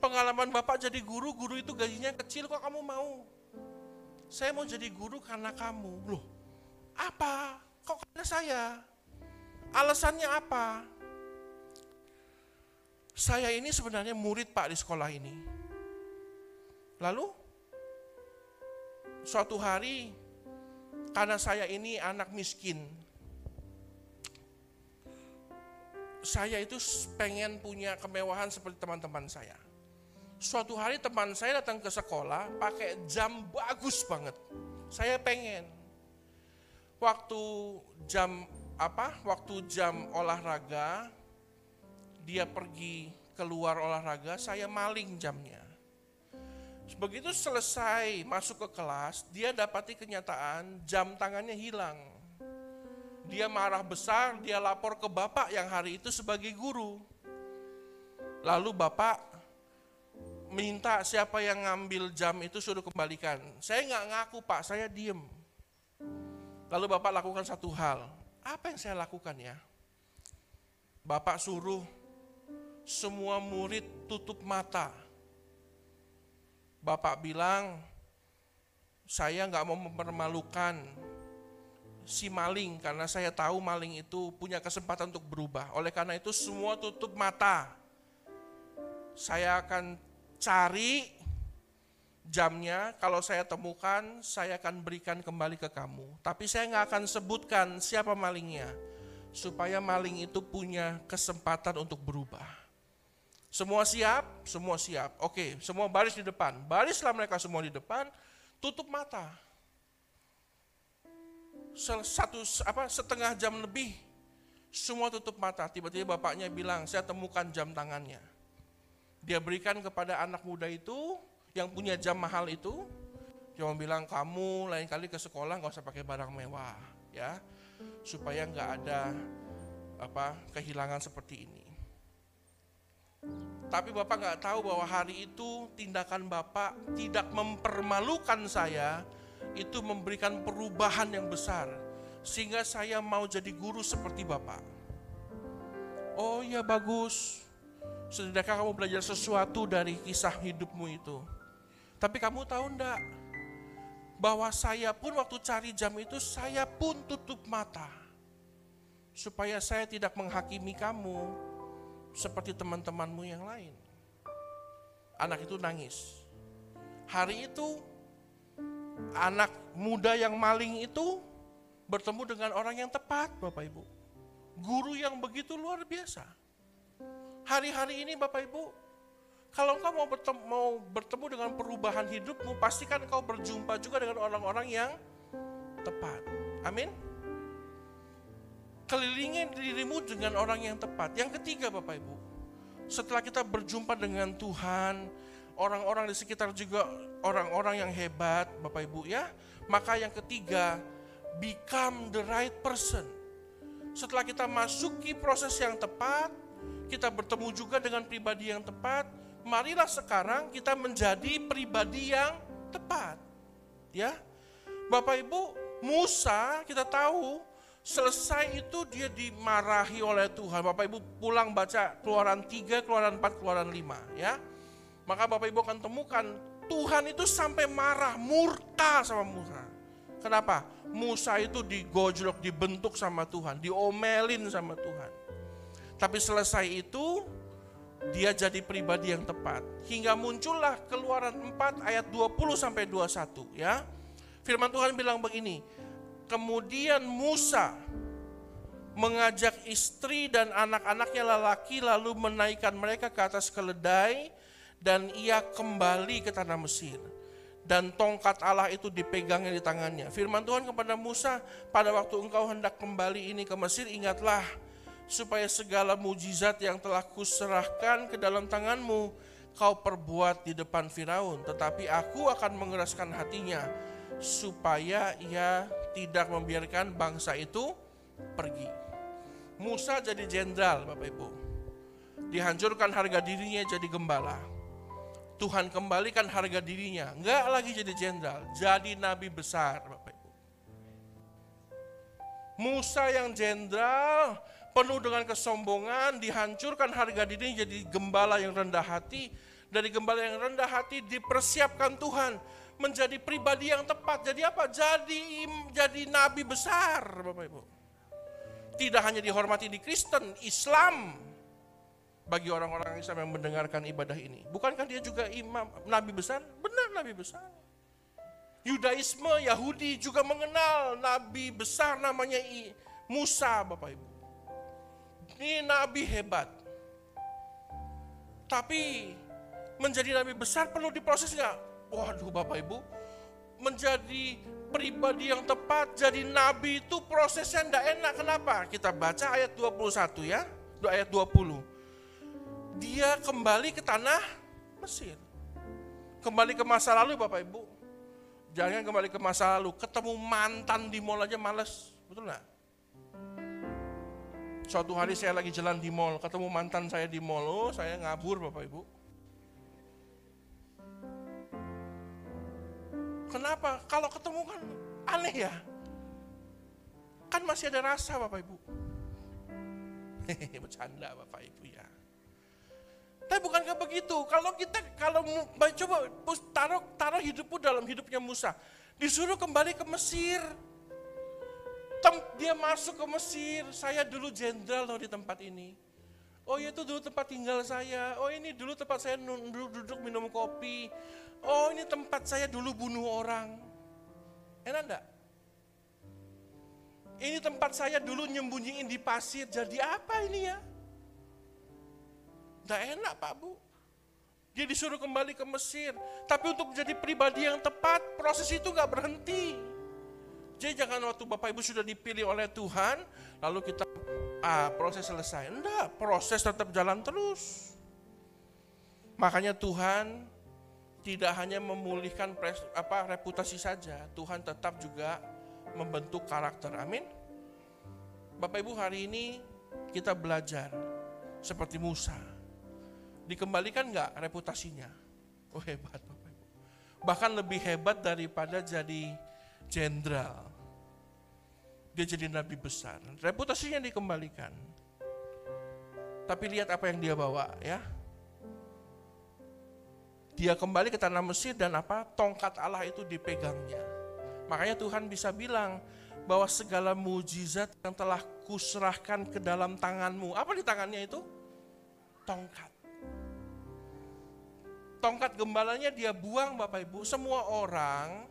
S2: pengalaman bapak jadi guru, guru itu gajinya kecil kok kamu mau? saya mau jadi guru karena kamu. Loh, apa? Kok karena saya? Alasannya apa? Saya ini sebenarnya murid Pak di sekolah ini. Lalu, suatu hari, karena saya ini anak miskin, saya itu pengen punya kemewahan seperti teman-teman saya. Suatu hari teman saya datang ke sekolah pakai jam bagus banget. Saya pengen. Waktu jam apa? Waktu jam olahraga dia pergi keluar olahraga, saya maling jamnya. Begitu selesai masuk ke kelas, dia dapati kenyataan jam tangannya hilang. Dia marah besar, dia lapor ke bapak yang hari itu sebagai guru. Lalu bapak minta siapa yang ngambil jam itu suruh kembalikan. Saya nggak ngaku pak, saya diem. Lalu bapak lakukan satu hal. Apa yang saya lakukan ya? Bapak suruh semua murid tutup mata. Bapak bilang, saya nggak mau mempermalukan si maling karena saya tahu maling itu punya kesempatan untuk berubah. Oleh karena itu semua tutup mata. Saya akan cari jamnya, kalau saya temukan, saya akan berikan kembali ke kamu. Tapi saya nggak akan sebutkan siapa malingnya, supaya maling itu punya kesempatan untuk berubah. Semua siap? Semua siap. Oke, semua baris di depan. Barislah mereka semua di depan, tutup mata. Satu apa setengah jam lebih, semua tutup mata. Tiba-tiba bapaknya bilang, saya temukan jam tangannya dia berikan kepada anak muda itu yang punya jam mahal itu cuma bilang kamu lain kali ke sekolah nggak usah pakai barang mewah ya supaya nggak ada apa kehilangan seperti ini. Tapi bapak nggak tahu bahwa hari itu tindakan bapak tidak mempermalukan saya itu memberikan perubahan yang besar sehingga saya mau jadi guru seperti bapak. Oh ya bagus Sudahkah kamu belajar sesuatu dari kisah hidupmu itu? Tapi kamu tahu enggak? Bahwa saya pun waktu cari jam itu, saya pun tutup mata. Supaya saya tidak menghakimi kamu seperti teman-temanmu yang lain. Anak itu nangis. Hari itu, anak muda yang maling itu bertemu dengan orang yang tepat, Bapak Ibu. Guru yang begitu luar biasa Hari-hari ini Bapak Ibu, kalau engkau mau bertemu, mau bertemu dengan perubahan hidupmu, pastikan engkau berjumpa juga dengan orang-orang yang tepat. Amin. Kelilingi dirimu dengan orang yang tepat. Yang ketiga Bapak Ibu, setelah kita berjumpa dengan Tuhan, orang-orang di sekitar juga orang-orang yang hebat Bapak Ibu ya, maka yang ketiga, become the right person. Setelah kita masuki proses yang tepat, kita bertemu juga dengan pribadi yang tepat, marilah sekarang kita menjadi pribadi yang tepat. Ya. Bapak Ibu, Musa kita tahu Selesai itu dia dimarahi oleh Tuhan. Bapak Ibu pulang baca keluaran 3, keluaran 4, keluaran 5 ya. Maka Bapak Ibu akan temukan Tuhan itu sampai marah, murka sama Musa. Kenapa? Musa itu digojlok, dibentuk sama Tuhan, diomelin sama Tuhan. Tapi selesai itu dia jadi pribadi yang tepat. Hingga muncullah keluaran 4 ayat 20 sampai 21 ya. Firman Tuhan bilang begini, Kemudian Musa mengajak istri dan anak-anaknya lelaki lalu menaikkan mereka ke atas keledai dan ia kembali ke tanah Mesir. Dan tongkat Allah itu dipegangnya di tangannya. Firman Tuhan kepada Musa, pada waktu engkau hendak kembali ini ke Mesir, ingatlah supaya segala mujizat yang telah kuserahkan ke dalam tanganmu, kau perbuat di depan Firaun. Tetapi aku akan mengeraskan hatinya, supaya ia tidak membiarkan bangsa itu pergi. Musa jadi jenderal, Bapak Ibu. Dihancurkan harga dirinya jadi gembala. Tuhan kembalikan harga dirinya, enggak lagi jadi jenderal, jadi nabi besar, Bapak Ibu. Musa yang jenderal, penuh dengan kesombongan, dihancurkan harga dirinya jadi gembala yang rendah hati. Dari gembala yang rendah hati dipersiapkan Tuhan menjadi pribadi yang tepat. Jadi apa? Jadi jadi nabi besar, Bapak Ibu. Tidak hanya dihormati di Kristen, Islam bagi orang-orang Islam yang mendengarkan ibadah ini. Bukankah dia juga imam nabi besar? Benar nabi besar. Yudaisme Yahudi juga mengenal nabi besar namanya Musa, Bapak Ibu. Ini nabi hebat. Tapi menjadi nabi besar perlu diproses nggak? Waduh Bapak Ibu, menjadi pribadi yang tepat, jadi nabi itu prosesnya tidak enak. Kenapa? Kita baca ayat 21 ya, ayat 20. Dia kembali ke tanah Mesir. Kembali ke masa lalu Bapak Ibu. Jangan kembali ke masa lalu, ketemu mantan di mall aja males. Betul nggak? Suatu hari saya lagi jalan di mall, ketemu mantan saya di mall, oh saya ngabur Bapak Ibu Kenapa? Kalau ketemu kan aneh ya. Kan masih ada rasa Bapak Ibu. Hehehe, bercanda Bapak Ibu ya. Tapi bukankah begitu? Kalau kita kalau coba taruh taruh hidupmu dalam hidupnya Musa, disuruh kembali ke Mesir. Tem, dia masuk ke Mesir. Saya dulu jenderal loh di tempat ini. Oh itu dulu tempat tinggal saya. Oh ini dulu tempat saya duduk, duduk minum kopi. Oh ini tempat saya dulu bunuh orang. Enak enggak? Ini tempat saya dulu nyembunyiin di pasir. Jadi apa ini ya? Enggak enak Pak Bu. Dia disuruh kembali ke Mesir. Tapi untuk menjadi pribadi yang tepat, proses itu nggak berhenti. Jadi jangan waktu Bapak Ibu sudah dipilih oleh Tuhan, lalu kita ah proses selesai. Enggak, proses tetap jalan terus. Makanya Tuhan tidak hanya memulihkan pres, apa reputasi saja, Tuhan tetap juga membentuk karakter. Amin. Bapak Ibu hari ini kita belajar seperti Musa. Dikembalikan nggak reputasinya? Oh hebat Bapak Ibu. Bahkan lebih hebat daripada jadi jenderal. Dia jadi nabi besar. Reputasinya dikembalikan. Tapi lihat apa yang dia bawa ya dia kembali ke tanah Mesir dan apa? Tongkat Allah itu dipegangnya. Makanya Tuhan bisa bilang bahwa segala mujizat yang telah kuserahkan ke dalam tanganmu. Apa di tangannya itu? Tongkat. Tongkat gembalanya dia buang Bapak Ibu. Semua orang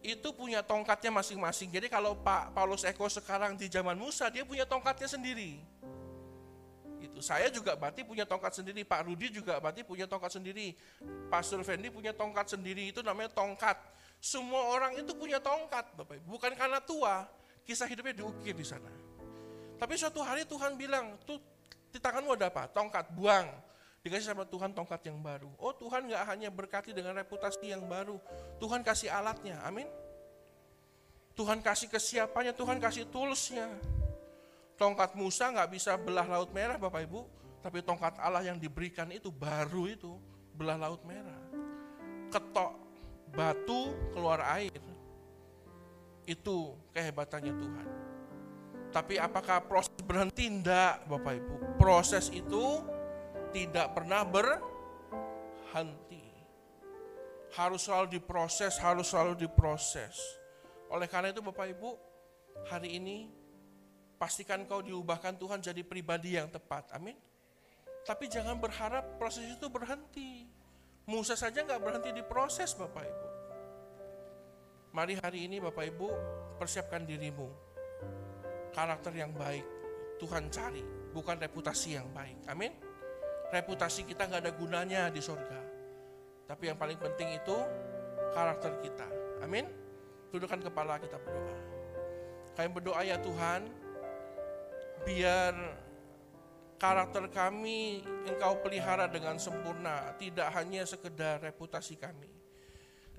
S2: itu punya tongkatnya masing-masing. Jadi kalau Pak Paulus Eko sekarang di zaman Musa, dia punya tongkatnya sendiri. Itu saya juga berarti punya tongkat sendiri, Pak Rudi juga berarti punya tongkat sendiri, Pastor Fendi punya tongkat sendiri, itu namanya tongkat. Semua orang itu punya tongkat, Bapak Ibu. Bukan karena tua, kisah hidupnya diukir di sana. Tapi suatu hari Tuhan bilang, tuh di tanganmu ada apa? Tongkat, buang. Dikasih sama Tuhan tongkat yang baru. Oh Tuhan gak hanya berkati dengan reputasi yang baru, Tuhan kasih alatnya, amin. Tuhan kasih kesiapannya, Tuhan kasih toolsnya. Tongkat Musa nggak bisa belah laut merah Bapak Ibu, tapi tongkat Allah yang diberikan itu baru itu belah laut merah. Ketok batu keluar air. Itu kehebatannya Tuhan. Tapi apakah proses berhenti? Tidak, Bapak Ibu. Proses itu tidak pernah berhenti. Harus selalu diproses, harus selalu diproses. Oleh karena itu Bapak Ibu, hari ini pastikan kau diubahkan Tuhan jadi pribadi yang tepat. Amin. Tapi jangan berharap proses itu berhenti. Musa saja nggak berhenti diproses Bapak Ibu. Mari hari ini Bapak Ibu persiapkan dirimu. Karakter yang baik Tuhan cari, bukan reputasi yang baik. Amin. Reputasi kita nggak ada gunanya di sorga. Tapi yang paling penting itu karakter kita. Amin. Tundukkan kepala kita berdoa. Kami berdoa ya Tuhan, biar karakter kami engkau pelihara dengan sempurna, tidak hanya sekedar reputasi kami.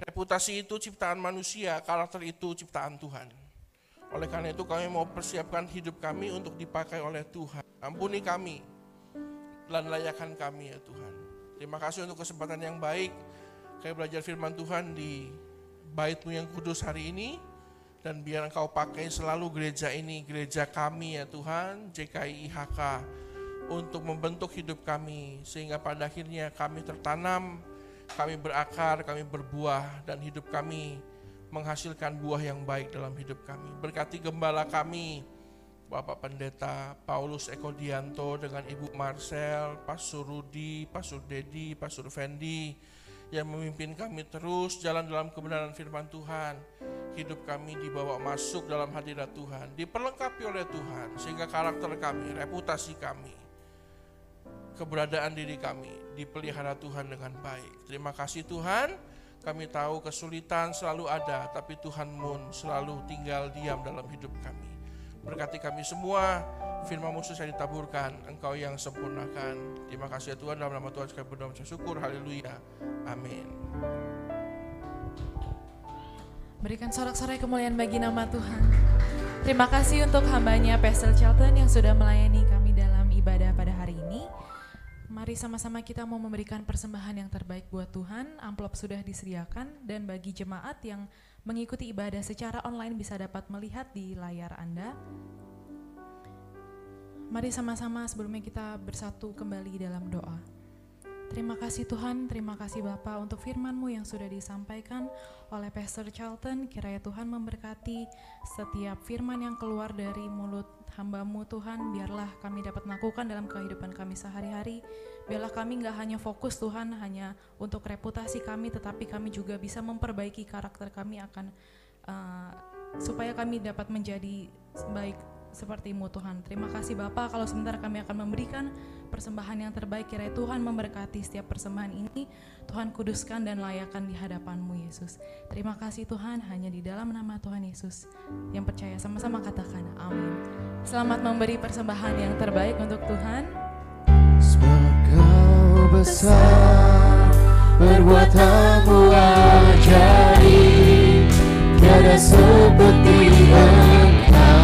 S2: Reputasi itu ciptaan manusia, karakter itu ciptaan Tuhan. Oleh karena itu kami mau persiapkan hidup kami untuk dipakai oleh Tuhan. Ampuni kami dan layakan kami ya Tuhan. Terima kasih untuk kesempatan yang baik. Kami belajar firman Tuhan di baitmu yang kudus hari ini. Dan biar engkau pakai selalu gereja ini, gereja kami ya Tuhan, JKI IHK untuk membentuk hidup kami sehingga pada akhirnya kami tertanam, kami berakar, kami berbuah dan hidup kami menghasilkan buah yang baik dalam hidup kami. Berkati gembala kami, Bapak Pendeta Paulus Eko Dianto dengan Ibu Marcel, Pastor Rudi, Pastor Dedi, Pastor Fendi yang memimpin kami terus jalan dalam kebenaran firman Tuhan. Hidup kami dibawa masuk dalam hadirat Tuhan, diperlengkapi oleh Tuhan sehingga karakter kami, reputasi kami keberadaan diri kami dipelihara Tuhan dengan baik. Terima kasih Tuhan, kami tahu kesulitan selalu ada, tapi Tuhan pun selalu tinggal diam dalam hidup kami. Berkati kami semua, firman Musa saya ditaburkan, Engkau yang sempurnakan. Terima kasih ya Tuhan, dalam nama Tuhan sekali berdoa syukur, haleluya, amin.
S1: Berikan sorak-sorai kemuliaan bagi nama Tuhan. Terima kasih untuk hambanya Pastor Charlton yang sudah melayani kami dalam ibadah pada hari ini. Mari sama-sama kita mau memberikan persembahan yang terbaik buat Tuhan. Amplop sudah disediakan dan bagi jemaat yang mengikuti ibadah secara online bisa dapat melihat di layar Anda. Mari sama-sama sebelumnya kita bersatu kembali dalam doa. Terima kasih Tuhan, terima kasih Bapak untuk firman-Mu yang sudah disampaikan oleh Pastor Charlton. Kiranya Tuhan memberkati setiap firman yang keluar dari mulut hamba-Mu Tuhan. Biarlah kami dapat melakukan dalam kehidupan kami sehari-hari. Biarlah kami nggak hanya fokus Tuhan hanya untuk reputasi kami, tetapi kami juga bisa memperbaiki karakter kami akan uh, supaya kami dapat menjadi baik sepertimu Tuhan. Terima kasih Bapak kalau sebentar kami akan memberikan persembahan yang terbaik. Kiranya Tuhan memberkati setiap persembahan ini. Tuhan kuduskan dan layakan di hadapanmu Yesus. Terima kasih Tuhan hanya di dalam nama Tuhan Yesus yang percaya. Sama-sama katakan amin. Selamat memberi persembahan yang terbaik untuk Tuhan
S3: besar perbuatanmu ajaib tiada seperti engkau.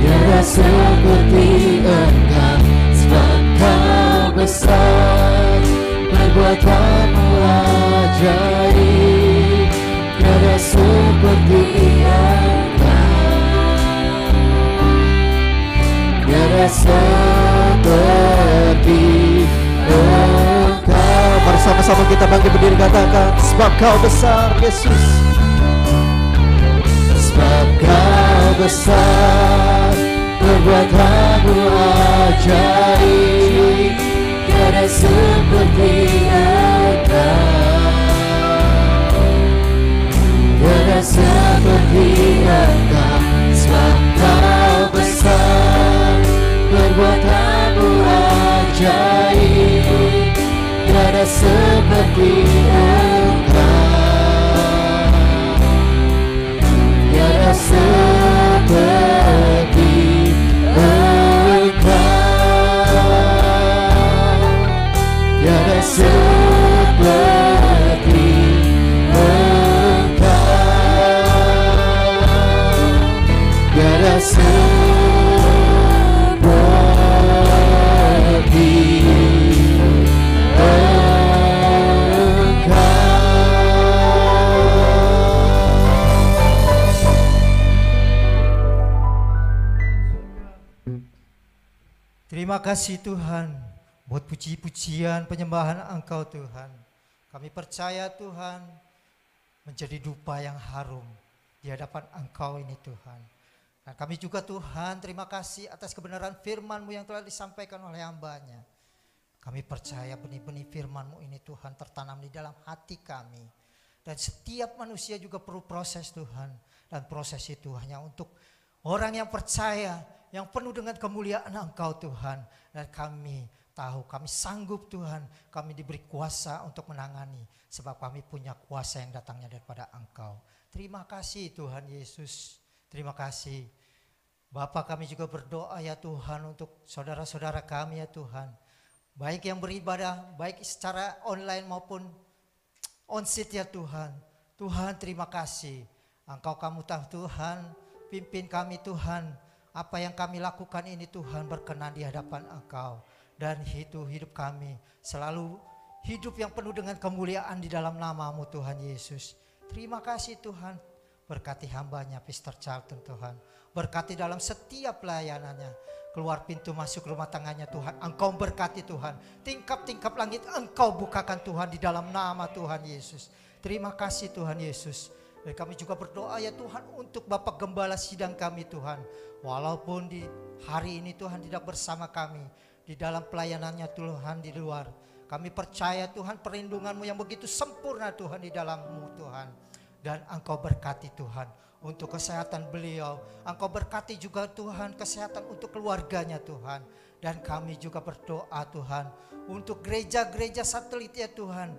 S3: Tiada seperti engkau sebab kau besar. Perbuatanmu ajaib tiada seperti engkau. Tiada seperti engkau mari sama-sama kita bangkit berdiri katakan sebab kau besar Yesus. Sebab kau besar perbuatanmu ajaib Tiada seperti engkau. Seperti engkau Sebab kau besar Perbuatanmu ajaib Tiada seperti engkau Tiada seperti Tiada seperti engkau Tiada seperti
S4: kasih Tuhan buat puji-pujian penyembahan Engkau Tuhan. Kami percaya Tuhan menjadi dupa yang harum di hadapan Engkau ini Tuhan. Dan kami juga Tuhan terima kasih atas kebenaran firman-Mu yang telah disampaikan oleh hambanya. Kami percaya benih-benih firman-Mu ini Tuhan tertanam di dalam hati kami. Dan setiap manusia juga perlu proses Tuhan. Dan proses itu hanya untuk orang yang percaya, yang penuh dengan kemuliaan Engkau Tuhan. Dan kami tahu kami sanggup Tuhan, kami diberi kuasa untuk menangani. Sebab kami punya kuasa yang datangnya daripada Engkau. Terima kasih Tuhan Yesus. Terima kasih. Bapak kami juga berdoa ya Tuhan untuk saudara-saudara kami ya Tuhan Baik yang beribadah, baik secara online maupun on-site ya Tuhan. Tuhan terima kasih. Engkau kamu tahu Tuhan, pimpin kami Tuhan. Apa yang kami lakukan ini Tuhan berkenan di hadapan Engkau. Dan itu hidup kami selalu hidup yang penuh dengan kemuliaan di dalam namamu Tuhan Yesus. Terima kasih Tuhan. Berkati hambanya Pastor Charlton Tuhan. Berkati dalam setiap pelayanannya keluar pintu masuk rumah tangannya Tuhan. Engkau berkati Tuhan. Tingkap-tingkap langit engkau bukakan Tuhan di dalam nama Tuhan Yesus. Terima kasih Tuhan Yesus. Dan kami juga berdoa ya Tuhan untuk Bapak Gembala sidang kami Tuhan. Walaupun di hari ini Tuhan tidak bersama kami. Di dalam pelayanannya Tuhan di luar. Kami percaya Tuhan perlindunganmu yang begitu sempurna Tuhan di dalammu Tuhan. Dan engkau berkati Tuhan untuk kesehatan beliau. Engkau berkati juga Tuhan kesehatan untuk keluarganya Tuhan. Dan kami juga berdoa Tuhan untuk gereja-gereja satelit ya Tuhan.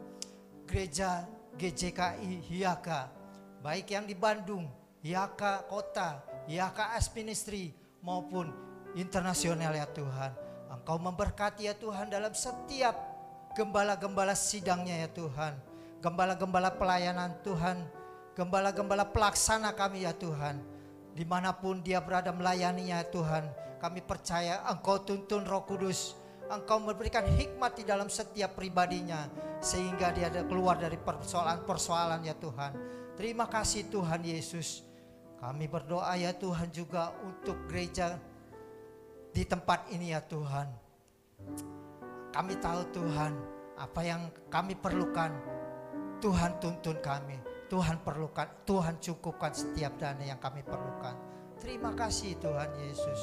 S4: Gereja GJKI Hiaka. Baik yang di Bandung, Hiaka Kota, Hiaka S Ministry maupun internasional ya Tuhan. Engkau memberkati ya Tuhan dalam setiap gembala-gembala sidangnya ya Tuhan. Gembala-gembala pelayanan Tuhan Gembala-gembala pelaksana kami ya Tuhan. Di mana pun dia berada melayaninya ya Tuhan. Kami percaya Engkau tuntun roh kudus. Engkau memberikan hikmat di dalam setiap pribadinya. Sehingga dia keluar dari persoalan-persoalan ya Tuhan. Terima kasih Tuhan Yesus. Kami berdoa ya Tuhan juga untuk gereja di tempat ini ya Tuhan. Kami tahu Tuhan apa yang kami perlukan. Tuhan tuntun kami. Tuhan perlukan, Tuhan cukupkan setiap dana yang kami perlukan. Terima kasih Tuhan Yesus.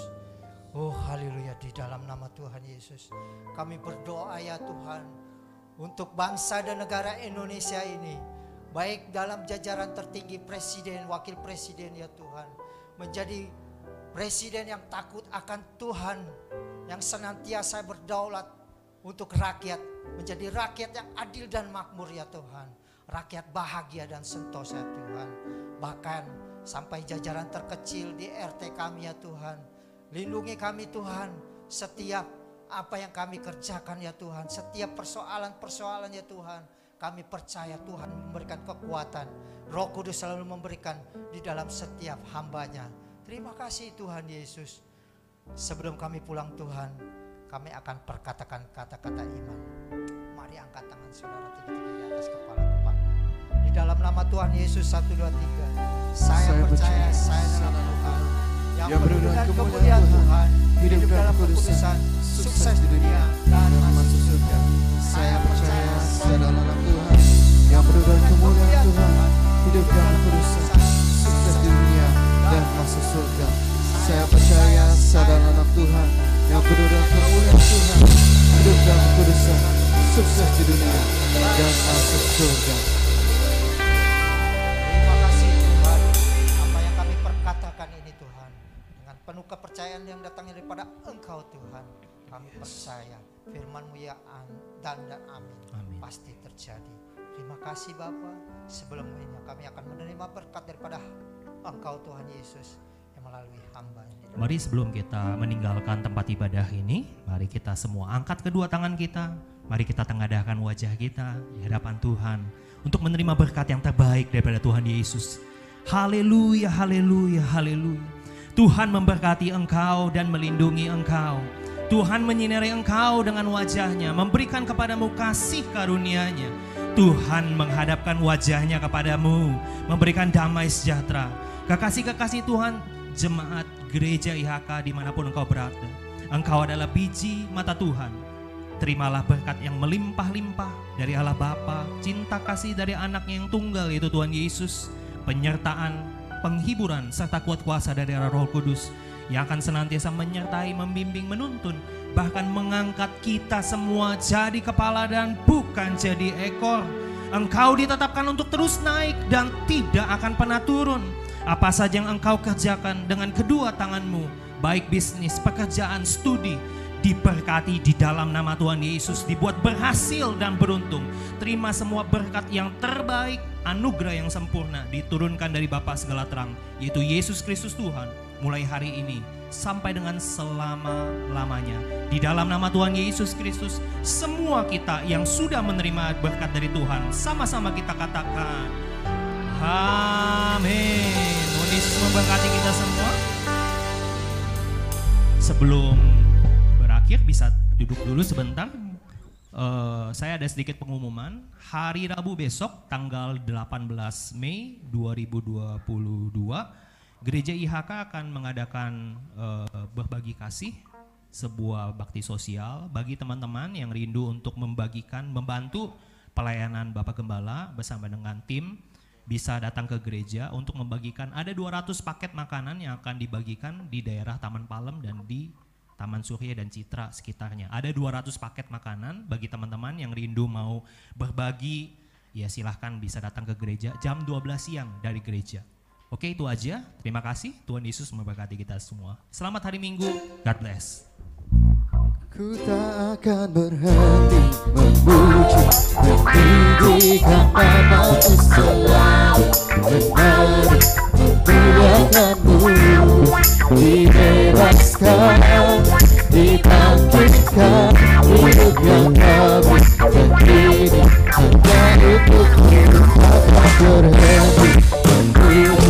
S4: Oh haleluya di dalam nama Tuhan Yesus. Kami berdoa ya Tuhan untuk bangsa dan negara Indonesia ini. Baik dalam jajaran tertinggi presiden, wakil presiden ya Tuhan. Menjadi presiden yang takut akan Tuhan. Yang senantiasa berdaulat untuk rakyat. Menjadi rakyat yang adil dan makmur ya Tuhan rakyat bahagia dan sentosa Tuhan. Bahkan sampai jajaran terkecil di RT kami ya Tuhan. Lindungi kami Tuhan setiap apa yang kami kerjakan ya Tuhan. Setiap persoalan-persoalan ya Tuhan. Kami percaya Tuhan memberikan kekuatan. Roh Kudus selalu memberikan di dalam setiap hambanya. Terima kasih Tuhan Yesus. Sebelum kami pulang Tuhan, kami akan perkatakan kata-kata iman. Mari angkat tangan saudara tiga-tiga di atas kepala dalam nama Tuhan Yesus 1 2 3. Saya, percaya saya dalam Tuhan yang, yang dengan kemuliaan Tuhan, hidup dalam kekudusan, sukses di dunia dan masuk surga. Saya percaya saya dalam Tuhan penuh dengan kemuliaan Tuhan, hidup dalam kekudusan, sukses di dunia dan masuk surga. Saya percaya saya dalam anak Tuhan yang penuh dengan kemuliaan Tuhan, hidup dalam kekudusan, sukses di dunia dan masuk surga. penuh kepercayaan yang datangnya daripada Engkau Tuhan. Kami yes. percaya firman-Mu ya dan dan amin. amin. Pasti terjadi. Terima kasih Bapa. Sebelum ini kami akan menerima berkat daripada Engkau Tuhan Yesus yang melalui hamba ini.
S5: Mari sebelum kita meninggalkan tempat ibadah ini, mari kita semua angkat kedua tangan kita. Mari kita tengadahkan wajah kita di hadapan Tuhan untuk menerima berkat yang terbaik daripada Tuhan Yesus. Haleluya, haleluya, haleluya. Tuhan memberkati engkau dan melindungi engkau. Tuhan menyinari engkau dengan wajahnya, memberikan kepadamu kasih karunia-Nya. Tuhan menghadapkan wajahnya kepadamu, memberikan damai sejahtera. Kekasih-kekasih Tuhan, jemaat gereja IHK di mana pun engkau berada. Engkau adalah biji mata Tuhan. Terimalah berkat yang melimpah-limpah dari Allah Bapa, cinta kasih dari anaknya yang tunggal yaitu Tuhan Yesus, penyertaan, penghiburan, serta kuat kuasa dari arah roh kudus yang akan senantiasa menyertai, membimbing, menuntun, bahkan mengangkat kita semua jadi kepala dan bukan jadi ekor. Engkau ditetapkan untuk terus naik dan tidak akan pernah turun. Apa saja yang engkau kerjakan dengan kedua tanganmu, baik bisnis, pekerjaan, studi, diberkati di dalam nama Tuhan Yesus, dibuat berhasil dan beruntung. Terima semua berkat yang terbaik, anugerah yang sempurna diturunkan dari Bapa segala terang, yaitu Yesus Kristus Tuhan, mulai hari ini sampai dengan selama-lamanya. Di dalam nama Tuhan Yesus Kristus, semua kita yang sudah menerima berkat dari Tuhan, sama-sama kita katakan, Amin. Yesus memberkati kita semua. Sebelum berakhir bisa duduk dulu sebentar. Eh, saya ada sedikit pengumuman. Hari Rabu besok tanggal 18 Mei 2022 Gereja IHK akan mengadakan eh, berbagi kasih sebuah bakti sosial bagi teman-teman yang rindu untuk membagikan membantu pelayanan Bapak Gembala bersama dengan tim bisa datang ke gereja untuk membagikan ada 200 paket makanan yang akan dibagikan di daerah Taman Palem dan di Taman Surya dan Citra sekitarnya. Ada 200 paket makanan bagi teman-teman yang rindu mau berbagi ya silahkan bisa datang ke gereja jam 12 siang dari gereja. Oke itu aja, terima kasih. Tuhan Yesus memberkati kita semua. Selamat hari Minggu, God bless.
S3: Ku tak akan berhenti memuji Meninggikan namamu selalu Menari memuliakanmu Dibebaskan Dibangkitkan Hidup yang baru. Dan kini hanya untukmu Akan berhenti memuji